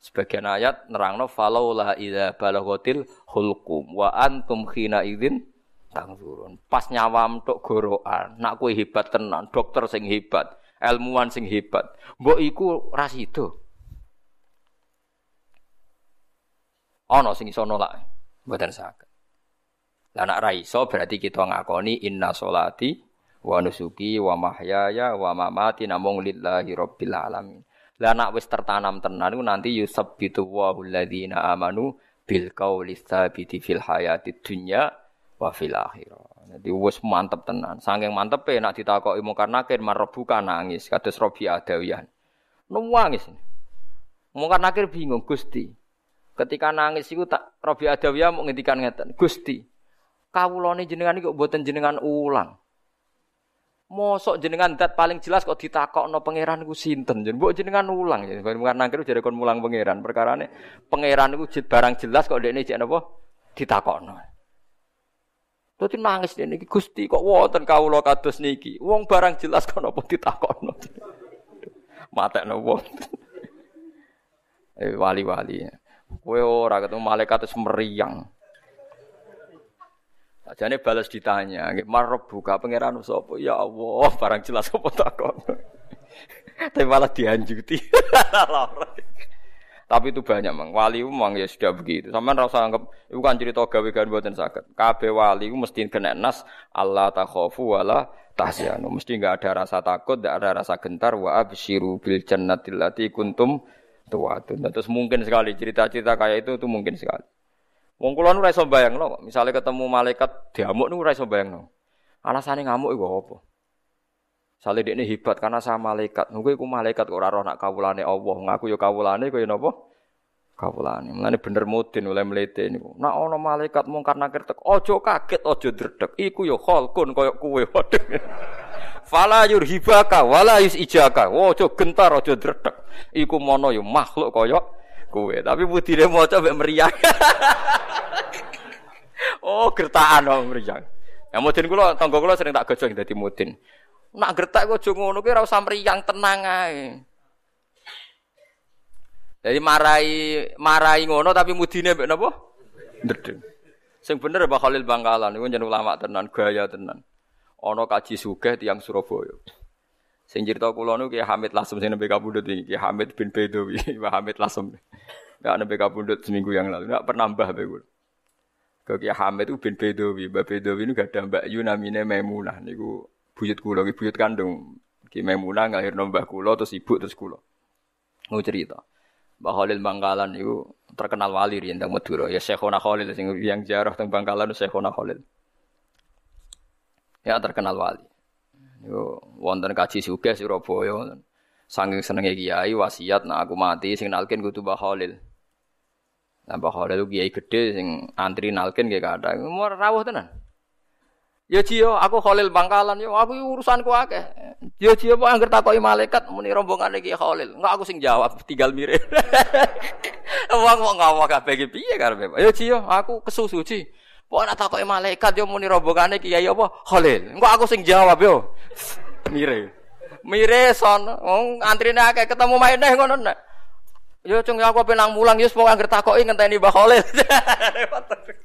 Sebagian ayat nerangno falaula idza balaghatil hulqum wa antum khina idzin tangzurun. Pas nyawam tok gorokan, nak kowe hebat tenan, dokter sing hebat, ilmuwan sing hebat. Mbok iku ra sida. Ana sing iso nolak, mboten saged. Lah nak berarti kita ngakoni inna solati wa nusuki wa mahyaya wa mamati namung lillahi rabbil alamin. Lah nak wis tertanam tenan iku nanti yusabbitu wa alladziina amanu bil qauli tsabiti fil hayati dunya wa fil akhirah. Jadi wis mantep tenan. Saking mantepe nak ditakoki mungkar nakir marebuka nangis kados Robi Adawiyah. Nangis. Mungkar nakir bingung Gusti. Ketika nangis iku tak Robi Adawiyah mau ngendikan ngeten, Gusti. Kawulane jenengan iki kok mboten jenengan ulang. Mosok jenengan dat paling jelas kok ditakokno pangeran iku sinten. Jen mbok jenengan ulang ya. Pangeran nangkir jare kon mulang pangeran. Perkarane pangeran iku barang jelas kok dekne jek napa ditakokno. Dadi nangis dene iki Gusti kok wonten kawula kados niki. Wong barang jelas kok napa ditakokno. Matekno wong. Eh wali-wali. Kowe ora ketemu malaikat wis meriang. Jadi balas ditanya, marah buka pangeran sapa? Ya Allah, barang jelas apa takon. Tapi malah dianjuti. Tapi itu banyak mang. Wali memang ya sudah begitu. Sama rasa anggap itu kan cerita gawe gawe buatan sakit. Kabe wali mesti kena nas Allah takhofu wala tahsyanu. Mesti enggak ada rasa takut, enggak ada rasa gentar. Wa absyiru bil jannatil lati kuntum tuwatun. Terus mungkin sekali cerita-cerita kayak itu itu mungkin sekali. Wong kula nu ora iso bayangno, misale ketemu malaikat diamuk nu ora iso bayangno. Alasane ngamuk iku apa? Sale dekne hebat karena sama malaikat. Nunggu iku malaikat kok ora roh nak kawulane Allah. Ngaku ya kawulane kaya napa? Kawulane. Mulane bener mudin oleh mlete niku. Nak ana malaikat mungkar nakir tek, aja kaget, aja dredeg. Iku ya khalqun kaya kuwe. Fala yurhibaka wala yusijaka. Aja gentar, aja dredeg. Iku mono ya makhluk kaya kowe. Tapi budine maca mek meriang. oh, gertakan wong meriang. Ya mudin kula tangga kula sering tak gojong dadi mudin. Nak gertak kok aja ngono kuwi ora usah meriang tenang ae. Jadi marai marai ngono tapi mudine mbek napa? Ndedeng. Sing bener Pak Khalil Bangkalan niku jeneng ulama tenan, gaya tenan. Ana kaji sugih tiyang Surabaya. Sing cerita kula niku Ki Hamid Lasem sing nembe kabundut iki, Ki Hamid bin Bedowi, Pak Hamid Lasem. Enggak nembe kabundut seminggu yang lalu, enggak pernah mbah be kula. Ke Ki Hamid itu bin Bedowi, Mbak Bedowi gak ada Mbak Yu namine Maimunah niku buyut kula, buyut kandung Di Maimunah ngalirno mbah kula terus ibu terus kula. Mau cerita. Mbah Khalil Bangkalan itu terkenal wali riyen teng Madura. Ya Syekhona Khalil sing yang jarah teng Bangkalan Syekhona Khalil. Ya terkenal wali. Yo wonten kaji sugih Surabaya. Saking senenge kiai wasiat nah aku mati sing nalkin kudu Mbah Khalil. Nah Mbah Khalil kiai gede sing antri nalkin kadang. Mau rawuh tenan. Ya Cio, aku Khalil Bangkalan, yo aku urusanku akeh. Ya Cio, kok angger takoki malaikat muni rombongan iki Khalil. Enggak aku sing jawab, tinggal mirip. Wong kok ngomong kabeh iki piye karepe? Ya Cio, aku kesusu Ci. Kok ana takoki malaikat yo muni rombongane kiai apa Khalil. Enggak aku sing jawab yo. Mire. Mire son, wong antrine akeh ketemu maeneh ngono nek. Yo cung aku penang mulang yo pokoke angger takoki ngenteni Mbah Khalil.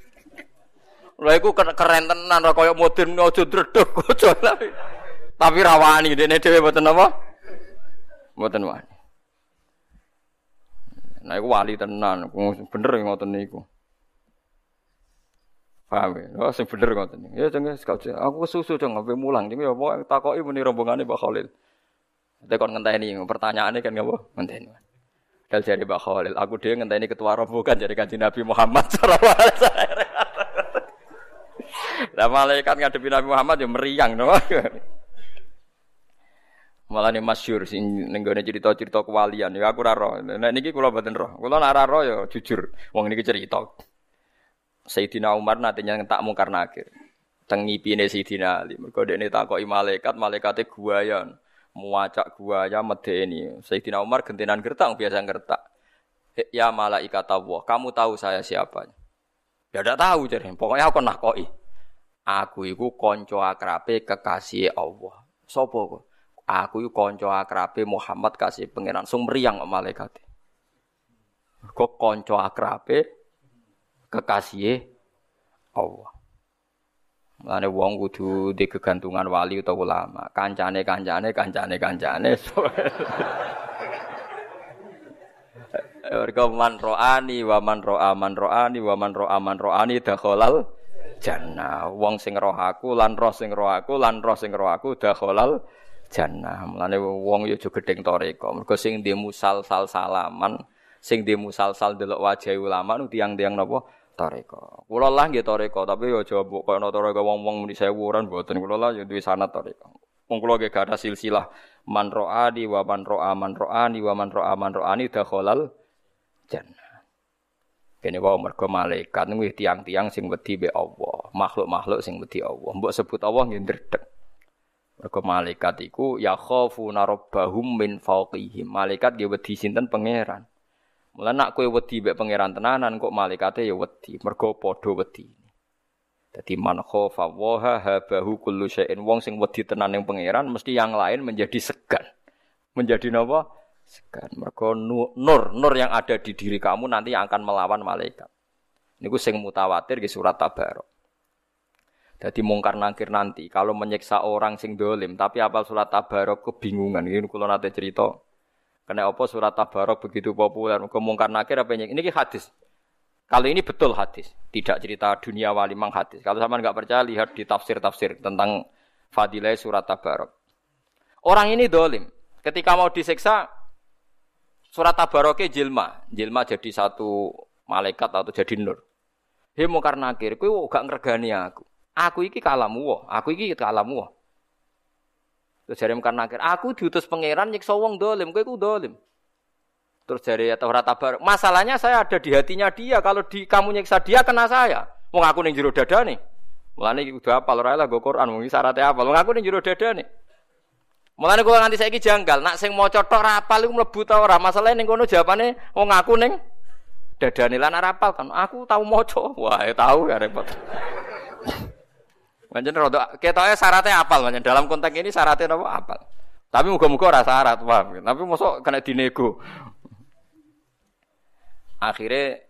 Lha iku keren tenan ra koyo modern aja dredeg aja Tapi rawani dene dhewe mboten apa? Mboten wani. Nah iku wali tenan, bener ngoten niku. Paham ya? Oh, sing bener ngoten. Ya jenenge aku susu dong ngape mulang niku ya apa takoki muni rombongane Pak Khalil. Tekon ngenteni pertanyaane kan ngapa? Ngenteni. Dal jari Pak Khalil, aku dhewe ngenteni ketua rombongan jadi Kanjeng Nabi Muhammad sallallahu alaihi wasallam. Lah malaikat ngadepi Nabi Muhammad ya meriang no. Malah ini masyur sing nenggone cerita-cerita kewalian ya aku raro. Nah niki kula mboten roh. Kula nek raro ya jujur wong niki cerita. Sayyidina Umar nantinya ngentak mungkar nakir. Teng ngipine Sayyidina Ali. Mergo dekne takoki malaikat, malaikate guayan. Muacak guaya medeni. Sayyidina Umar gentenan gertak biasa gertak. Ya malaikat Allah, kamu tahu saya siapa? Ya tidak tahu jadi. Pokoknya aku nakoi. Aku iku konco akrabe kekasih Allah. Sopo kok? Aku iku konco akrabe Muhammad kasih pangeran. Sung meriang malaikat. Kok konco akrabe kekasih Allah. Mulane wong kudu di kegantungan wali atau ulama. Kancane kancane kancane kancane. Mereka man ro'ani wa man ro'a man ro'ani wa ro'a man ro'ani dakhalal jannah. Wong sing roh aku lan roh sing roh aku lan roh sing roh aku dakhalal jannah. Mulane wong yo aja gedeng toreko. Mergo sing di musal-sal salaman, sing di musal-sal delok wajah ulama nu tiang-tiang napa toreko. Kula lah nggih toreko, tapi yo aja mbok koyo toreko wong-wong muni sewuran mboten. Kula lah yo duwe sanad toreko. Wong kula nggih gak ada silsilah man ro'ani wa man ro'a man ro'ani wa man ro'a man ro'ani dakhalal jannah. Kene wae mergo malaikat kuwi tiang-tiang sing wedi be Allah, makhluk-makhluk sing wedi Allah. Mbok sebut Allah nggih ndredeg. Mergo malaikat iku ya khafuna rabbahum min fawqihim. Malaikat dia wedi sinten pangeran. Mula nak kowe wedi mek pangeran tenanan kok malaikate ya wedi, mergo padha wedi. Dadi man khafa wa habahu kullu syai'in wong sing wedi tenan ning pangeran mesti yang lain menjadi segan. Menjadi napa? Segan. Mergo nur, nur yang ada di diri kamu nanti akan melawan malaikat. Niku sing mutawatir di surat Tabarok. Jadi mungkar nangkir nanti kalau menyiksa orang sing dolim tapi apal surat Tabarok kebingungan. Ini kalau nanti cerita. Karena apa surat Tabarok begitu populer. Kemungkar nakir apa ini? Ini hadis. Kalau ini betul hadis, tidak cerita dunia wali mang hadis. Kalau sama nggak percaya lihat di tafsir-tafsir tentang fadilah surat Tabarok. Orang ini dolim. Ketika mau disiksa, Surat Tabaroke jilma, jilma jadi satu malaikat atau jadi nur. He mungkar nakir, kowe gak ngregani aku. Aku iki kalamu wa, aku iki kalamu wa. Terus jare mungkar nakir, aku diutus pangeran nyiksa wong dolim, kowe ku dolim. Terus jare Taurat Tabar, masalahnya saya ada di hatinya dia, kalau di kamu nyiksa dia kena saya. Wong aku ning jero dadane. Mulane kudu apal ora lah go Quran, wong syaratnya apal. Wong aku ning jero dadane. Mulane kula nganti saiki janggal, nak sing maca tok ra apal iku mlebu ta ora? Masalahe ning kono jawabane wong aku ning dadane lan ora apal kan. Aku tau maca. Wah, ya tau ya repot. Pancen rada ketoke syaratnya apal pancen dalam konteks ini syaratnya apa apal. Tapi muga-muga ora syarat, paham. Tapi mosok kena dinego. Akhirnya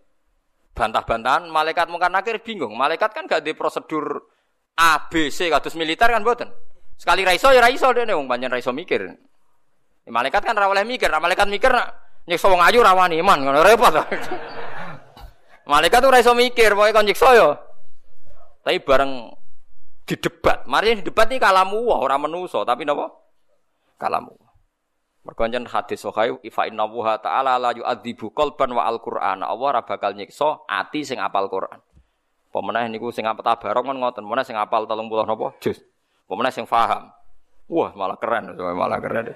bantah-bantahan malaikat mungkin akhir bingung. Malaikat kan gak di prosedur A B C kados militer kan mboten. Sekali raiso ya raiso deh nih, banyak raiso mikir. Malaikat kan rawaleh mikir, malaikat mikir nak nyiksa wong ayu rawani iman, ngono repot. malaikat tuh raiso mikir, pokoknya kon nyiksa yo. Tapi bareng di debat, mari di debat nih kalamu wah orang menuso, tapi nopo kalamu. Mergo jan hadis sahih fa inna wa ta'ala la yu'adzibu qalban wa al-Qur'an. Allah ora nyiksa ati sing apal Quran. Pemenah niku sing apal tabarok kan ngoten, meneh sing apal 30 napa juz. Pemenah sing paham. Wah, malah keren, malah keren.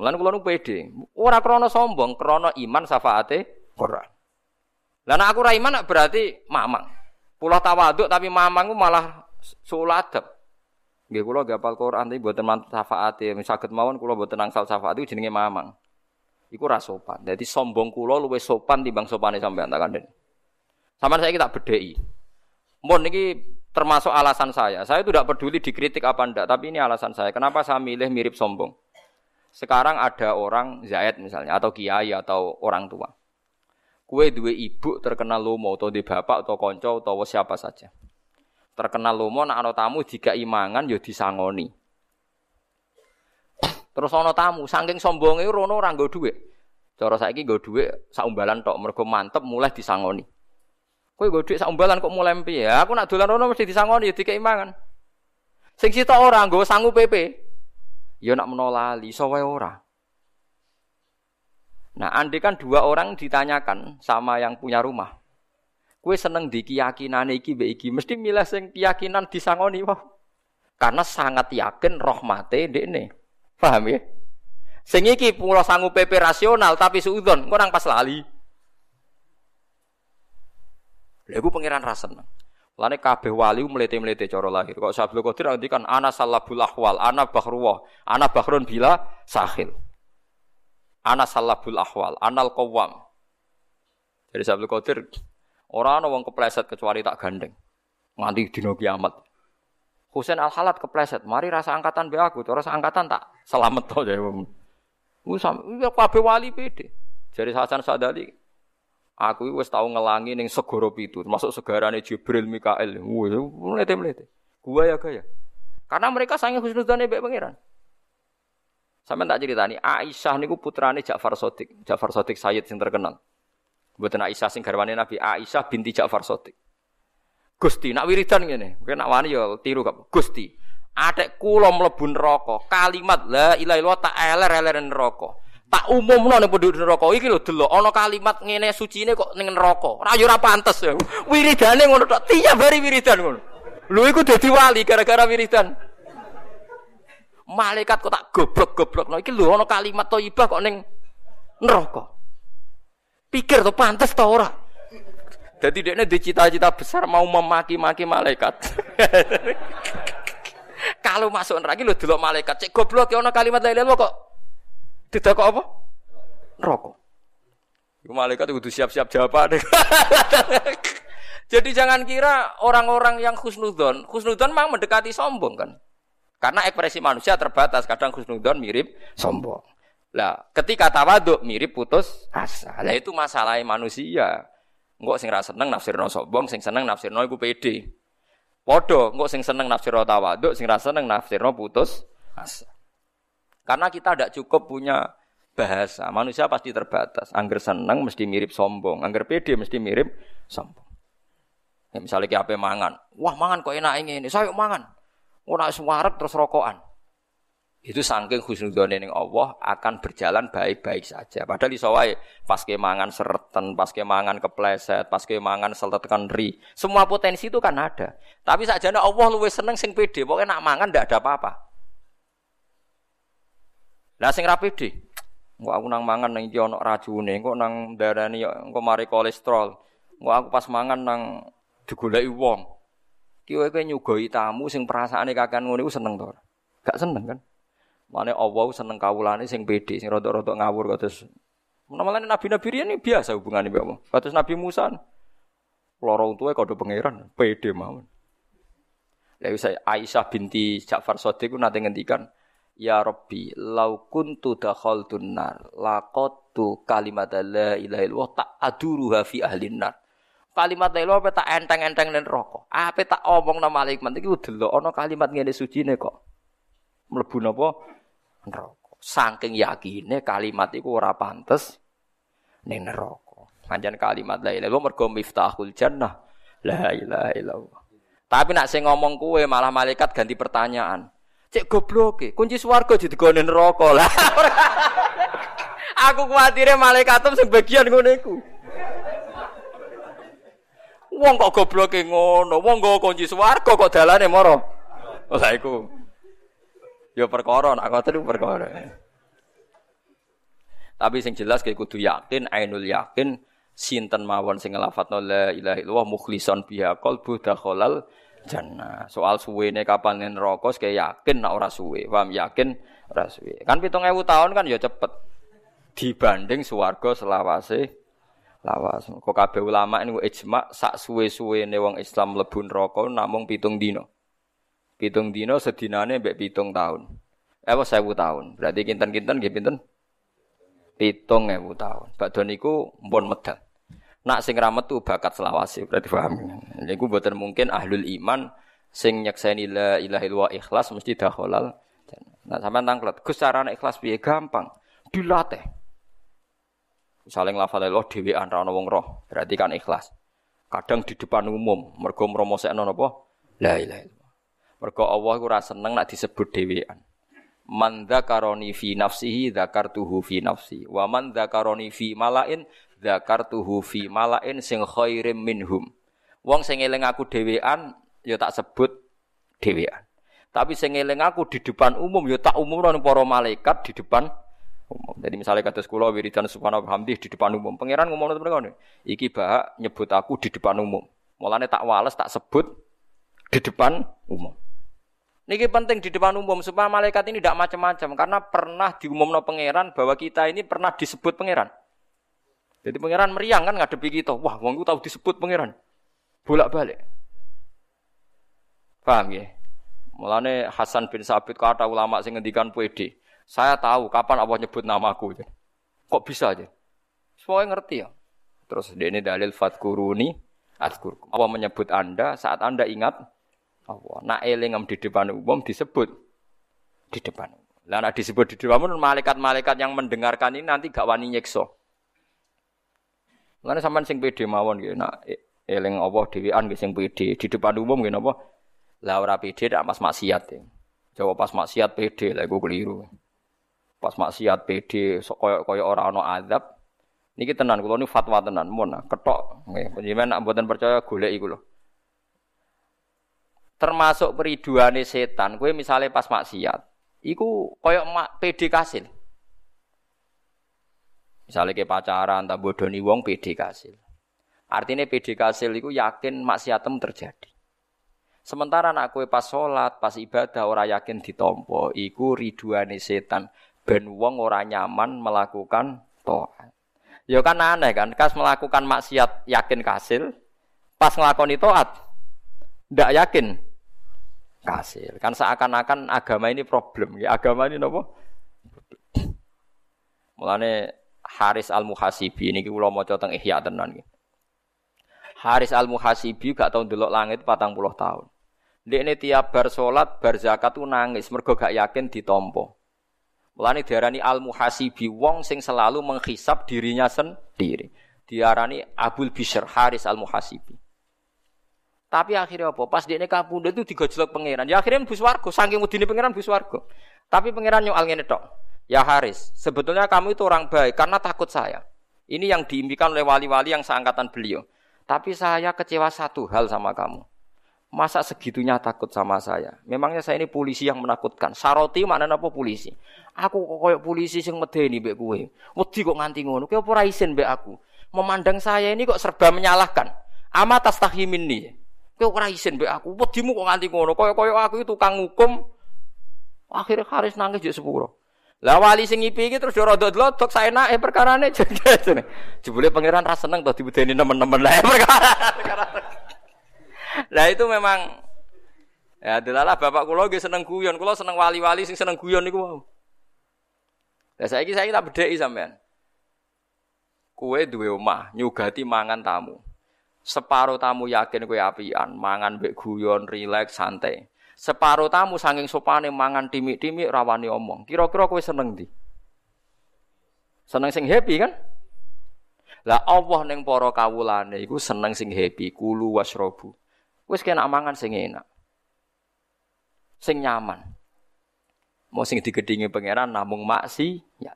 Mulane kula nu pede. Ora krana sombong, krana iman syafaate Quran. Lah aku ra iman berarti mamang. Pulau tawaduk tapi mamang ku malah suladep. Nggih kula gapal Quran tapi mboten mantep syafaate. Saged mawon kula mboten angsal syafaat itu jenenge mamang. Iku ra sopan. Dadi sombong kula luwih sopan timbang sopane sampean tak kandhen. Sampeyan saya kita bedheki. Mun niki termasuk alasan saya. Saya itu tidak peduli dikritik apa ndak, tapi ini alasan saya. Kenapa saya milih mirip sombong? Sekarang ada orang Zaid misalnya atau kiai atau orang tua. Kue dua ibu terkenal lomo atau di bapak atau konco atau siapa saja. Terkenal lomo nak ana tamu jika imangan ya disangoni. Terus ana tamu saking sombonge rono ora nggo dhuwit. Cara saiki nggo dhuwit saumbalan tok mergo mantep mulai disangoni. Kowe nggo dhuwit saumbalan kok mulai piye? Aku nak dolan rono mesti disangoni ya dikei mangan. Sing sitok ora nggo sangu PP. Ya nak menolali, so ora. Nah, andai kan dua orang ditanyakan sama yang punya rumah. Kue seneng di keyakinan iki be iki, mesti milih sing keyakinan disangoni wah. Karena sangat yakin rahmate dekne. Paham ya? Sing iki pulau sanggup PP rasional tapi suudon, kok nang pas lali. Lha iku pangeran ra seneng. Lane kabeh wali melete-melete cara lahir. Kok Sabtu Qadir kan ana salabul ahwal, ana bahruwah, ana bahrun bila sahil. Ana salabul ahwal, anal qawwam. Jadi Sabtu Qadir ora ana wong kepleset kecuali tak gandeng. Nganti dina kiamat. Husain Al Halat kepleset, mari rasa angkatan be aku, terus angkatan tak selamat to ya wong. Wis kabeh wali pede. Jadi Hasan Sadali Aku wis tau ngelangi ning segara pitu, termasuk segarane Jibril, Mikael. Wes mlete-mlete. Gua ya gaya. Karena mereka sange husnudzane mbek pangeran. Sampeyan tak ceritani, Aisyah niku putrane Ja'far Shadiq. Ja'far Shadiq Sayyid sing terkenal. Mboten Aisyah sing garwane Nabi, Aisyah binti Ja'far Shadiq. Gusti, nak wiridan ngene. Mungkin nak wani ya tiru kok. Gusti, atek kula mlebu neraka, kalimat la ilaha illallah tak eler-eler neraka tak umumno ning penduduk neraka iki lho delok ana kalimat ngene sucine kok ning neraka. Ora yo ya. Wiridane ngono tok, tiap hari wiridan ngono. Lho iku dadi wali gara-gara wiridan. Malaikat kok tak goblok-goblok. Nah, iki lho ana kalimat thayyibah kok ning neraka. Pikir to pantes to ora? Jadi dia ini cita-cita besar mau memaki-maki malaikat. Kalau masuk neraka lu delok malaikat, cek goblok ya ana kalimat lain kok tidak kok apa? Rokok. Iku malaikat kudu siap-siap jawaban. Jadi jangan kira orang-orang yang khusnudon, khusnudon memang mendekati sombong kan. Karena ekspresi manusia terbatas, kadang khusnudon mirip sombong. Lah, ketika tawaduk mirip putus asa. Lah itu masalah manusia. Enggak sing ra seneng nafsirno sombong, sing seneng nafsirno iku pede. Padha, engko sing seneng nafsirno tawaduk, sing ra seneng nafsirno putus asa. Karena kita tidak cukup punya bahasa. Manusia pasti terbatas. Angger seneng mesti mirip sombong. Angger pede mesti mirip sombong. Ya, misalnya kayak apa mangan. Wah mangan kok enak ini. Saya mangan. Ora suarek terus rokokan. Itu saking khusnudzone ning Allah akan berjalan baik-baik saja. Padahal iso wae pas kemangan sereten, pas kemangan kepleset, pas kemangan seletekan ri. Semua potensi itu kan ada. Tapi sakjane Allah luwih seneng sing pede. Pokoknya nak mangan ndak ada apa-apa. Lah sing ra pede. Engko aku nang mangan nang iki ana racune, engko nang darani engko mari kolesterol. Engko aku pas mangan nang digoleki wong. Ki kowe nyugoi tamu sing perasaane kakean ngono iku seneng to Gak seneng kan? Mane Allah seneng kawulane sing pede, sing rada-rada ngawur kados Namanya nabi-nabi ini biasa hubungannya mbak Allah. Kados Nabi Musa, loro tuwe kode pangeran, pede mawon. Saya Aisyah binti Ja'far Sadiq ku nate ngendikan, Ya Rabbi, lau kuntu dakhaltun nar, laqattu kalimat la ilaha illallah tak aduruha fi ahlin nar. Kalimat la ilaha tak enteng-enteng ning neraka. Apa tak omong nama malaikat iki delok ana kalimat ngene sujine kok. Mlebu napa neraka. Saking yakine kalimat iku ora pantes ning neraka. Panjen kalimat la ilaha illallah mergo miftahul jannah. La ilaha illallah. Tapi nak sing ngomong kue malah malaikat ganti pertanyaan. Cek goblok kunci swarga ditegone neraka lah. Aku kuatire malaikat sing bagian ngono iku. Wong kok gobloke ngono, wong nggo kunci swarga kok dalane moro. Lah iku. Ya perkara nak ngoten perkara. Tapi sing jelas kayak kudu yakin, ainul yakin sinten mawon sing nglafatno la ilaha illallah mukhlison biha qalbu dakhalal jannah. Soal suwene kapan neraka kayak yakin nak ora suwe. Paham yakin ora suwe. Kan 7000 tahun kan ya cepet. Dibanding swarga selawase lawas. Kok kabeh ulama niku ijma sak suwe-suwene wong Islam mlebu neraka namung pitung dino. Pitung dino sedinane mbek pitung tahun. Eh sewu tahun. Berarti kinten-kinten nggih pinten? Pitung ewu tahun. Badhe niku mpun medal. Nak sing ra metu bakat selawase berarti paham. Niku mboten mungkin ahlul iman sing nyekseni la ilaha illallah ikhlas mesti dakhalal. Nah sampean tanglet, Gus ikhlas piye? Gampang. Dilatih. Misalnya nglafal Allah dhewean ra wong roh, berarti kan ikhlas. Kadang di depan umum, mergo mromosekno napa? La ilaha illallah. Mergo Allah iku ora seneng nak disebut dhewean. Man dzakaroni fi nafsihi dzakartuhu fi nafsi. Wa man dzakaroni fi malain dzakartuhu fi malain sing khairim minhum. Wong sing eling aku dhewean ya tak sebut dhewean. Tapi sing eling aku di depan umum ya tak umumno para malaikat di depan umum. Jadi misalnya kata sekolah wiridan subhanahu hamdi di depan umum. Pangeran ngomong itu mereka Iki bahak nyebut aku di depan umum. Mulane tak wales tak sebut di depan umum. Niki penting di depan umum supaya malaikat ini tidak macam-macam karena pernah diumumno pangeran bahwa kita ini pernah disebut pangeran. Jadi pangeran meriang kan ngadepi kita. Wah, wong tahu disebut pangeran. Bolak-balik. Paham ya? Mulane Hasan bin Sabit kata ulama sing ngendikan PD. Saya tahu kapan Allah nyebut namaku. Kok bisa aja? Semuanya ngerti ya. Terus dia ini dalil fatkuruni atkurkum. Allah menyebut Anda saat Anda ingat Allah. Nak elingam di depan umum disebut di depan. Lah disebut di depan malaikat-malaikat yang mendengarkan ini nanti gak wani nyekso. Karena sampean sing pede mawon gitu. Nak eling Allah dhewean sing pede di depan umum gitu apa? Lah ora pede dak mas maksiat. Ya. Jawab pas maksiat pede lah gue keliru pas maksiat PD koyo koyo orang no azab niki tenan kula ini fatwa tenan mun ketok nggih panjenengan nak mboten percaya golek iku lho termasuk periduane setan kowe misalnya pas maksiat iku koyo PD kasil misalnya ke pacaran tak bodoni wong PD kasil artinya PD kasil iku yakin maksiatem terjadi Sementara nak kue pas sholat, pas ibadah ora yakin ditompo, iku riduane setan ben wong ora nyaman melakukan taat. Ya kan aneh kan, kas melakukan maksiat yakin kasil, pas ngelakoni taat ndak yakin kasil. Kan seakan-akan agama ini problem, agama ini nopo? Mulane Haris Al Muhasibi ini kula maca teng Ihya tenan iki. Haris Al Muhasibi gak tau ndelok langit patang puluh tahun. Dia tiap bar salat, bar zakat tuh nangis mergo gak yakin ditompo. Mulane diarani al muhasibi wong sing selalu menghisap dirinya sendiri. Diarani Abul Bishr Haris al muhasibi. Tapi akhirnya apa? Pas dia kabundut itu digojlok pangeran. Ya akhirnya bus warga, saking mudine pangeran bus warga. Tapi pangeran nyoal ngene tok. Ya Haris, sebetulnya kamu itu orang baik karena takut saya. Ini yang diimpikan oleh wali-wali yang seangkatan beliau. Tapi saya kecewa satu hal sama kamu. Masa segitunya takut sama saya? Memangnya saya ini polisi yang menakutkan. Saroti mana apa polisi? Aku kok koyok polisi sing medeni mbek kowe. Wedi kok nganti ngono. Kowe ora isin aku. Memandang saya ini kok serba menyalahkan. Amat tastahimin nih. Kowe ora isin aku. Wedimu kok nganti ngono. Koyok-koyok aku itu tukang hukum. Akhirnya Haris nangis juk sepuro. Lah wali sing ngipi iki terus rodot-lodok saenake perkarane jane. Jebule pangeran ra seneng to dibudeni nemen-nemen. Lah perkara. Lah itu memang ya adalah bapak kula nggih seneng guyon, kula seneng wali-wali sing seneng guyon niku wau. Lah saiki saya tak bedheki sampean. Kue duwe omah, nyugati mangan tamu. Separo tamu yakin kue apian, mangan mbek guyon, rileks, santai. Separo tamu saking sopane mangan timik-timik rawani omong. Kira-kira kue seneng di? Seneng sing happy kan? Lah Allah ning para kawulane iku seneng sing happy, kulu wasrobu. Wis kena mangan sing enak. Sing nyaman. Mau sing digedingi pangeran namung maksi ya.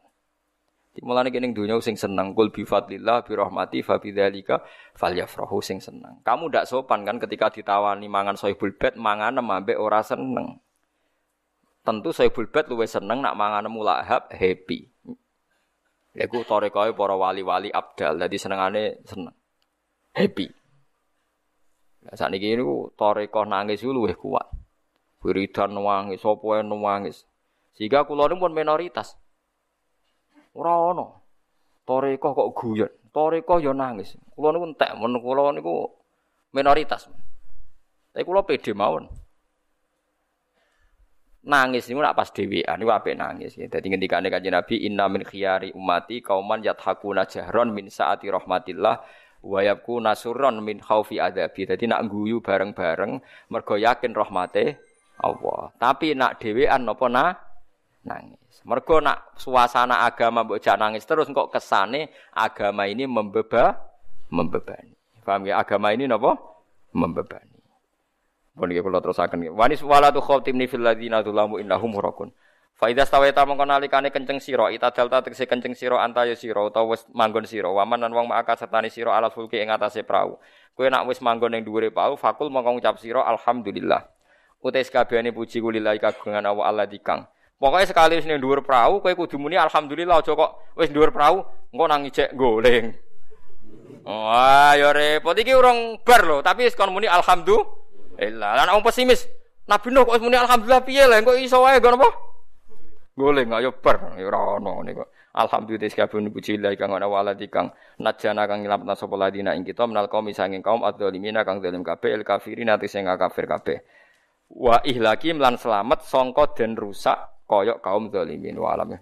Mulane kene dunya sing seneng kul bi fadlillah bi rahmati fa bidzalika falyafrahu sing seneng. Kamu ndak sopan kan ketika ditawani mangan sohibul bed mangan ambek ora seneng. Tentu sohibul bed luwih seneng nak mangan mulahab happy. Iku torekoe para wali-wali abdal. Dadi senengane seneng. Happy. Lah sakniki niku toreko nangis iku luwih kuat. Wiridan nangis, sapa nangis. Sehingga kula pun minoritas. Ora ana. Toreko kok guyon. Toreko ya nangis. Kula niku entek men kula niku minoritas. Tapi kula pede mawon. Nangis niku nak pas dhewean niku apik nangis. Dadi ngendikane Kanjeng Nabi inna min khiyari ummati kauman yathakuna jahron min saati rahmatillah wa yakuna surron min khaufi adabi. Dadi nak guyu bareng-bareng mergo yakin rahmate Allah. Tapi nak dhewean napa na nangis. Mergo nak suasana agama mbok nangis terus kok kesane agama ini membeba membebani. Paham ya? Agama ini napa? Membebani. Pun iki kula terusaken. Wanis wala tu khatimni fil ladina dzulamu innahum murakun. Fa idza stawaita mongko nalikane kenceng sira, itadalta tegese kenceng sira antaya sira utawa wis manggon sira, waman lan wong maka sertane sira ala fulki ing atase prau. Kowe nak wis manggon ning dhuwure prau, fakul mongko ngucap sira alhamdulillah. Utais kabehane puji kulillahi kagungan Allah Allah dikang. Pokoknya sekali wis ning dhuwur perahu kowe kudu muni alhamdulillah aja kok wis dhuwur perahu engko nang ijek goleng. Wah, ya repot iki urung bar lho, tapi wis kon muni alhamdulillah. Lan wong pesimis, Nabi Nuh kok wis muni alhamdulillah piye lah engko iso wae ngono apa? Goleng ayo bar, ya ora ono niku. Alhamdulillah sekabeh puji Allah kang ana waladi kang najana kang nyelametna sapa ladina ing kita menal kaum sanging kaum adzalimina kang zalim kabeh el ati sing kafir kabeh. Wa ihlaki lan selamat sangka den rusak koyok kaum zalimin wa alam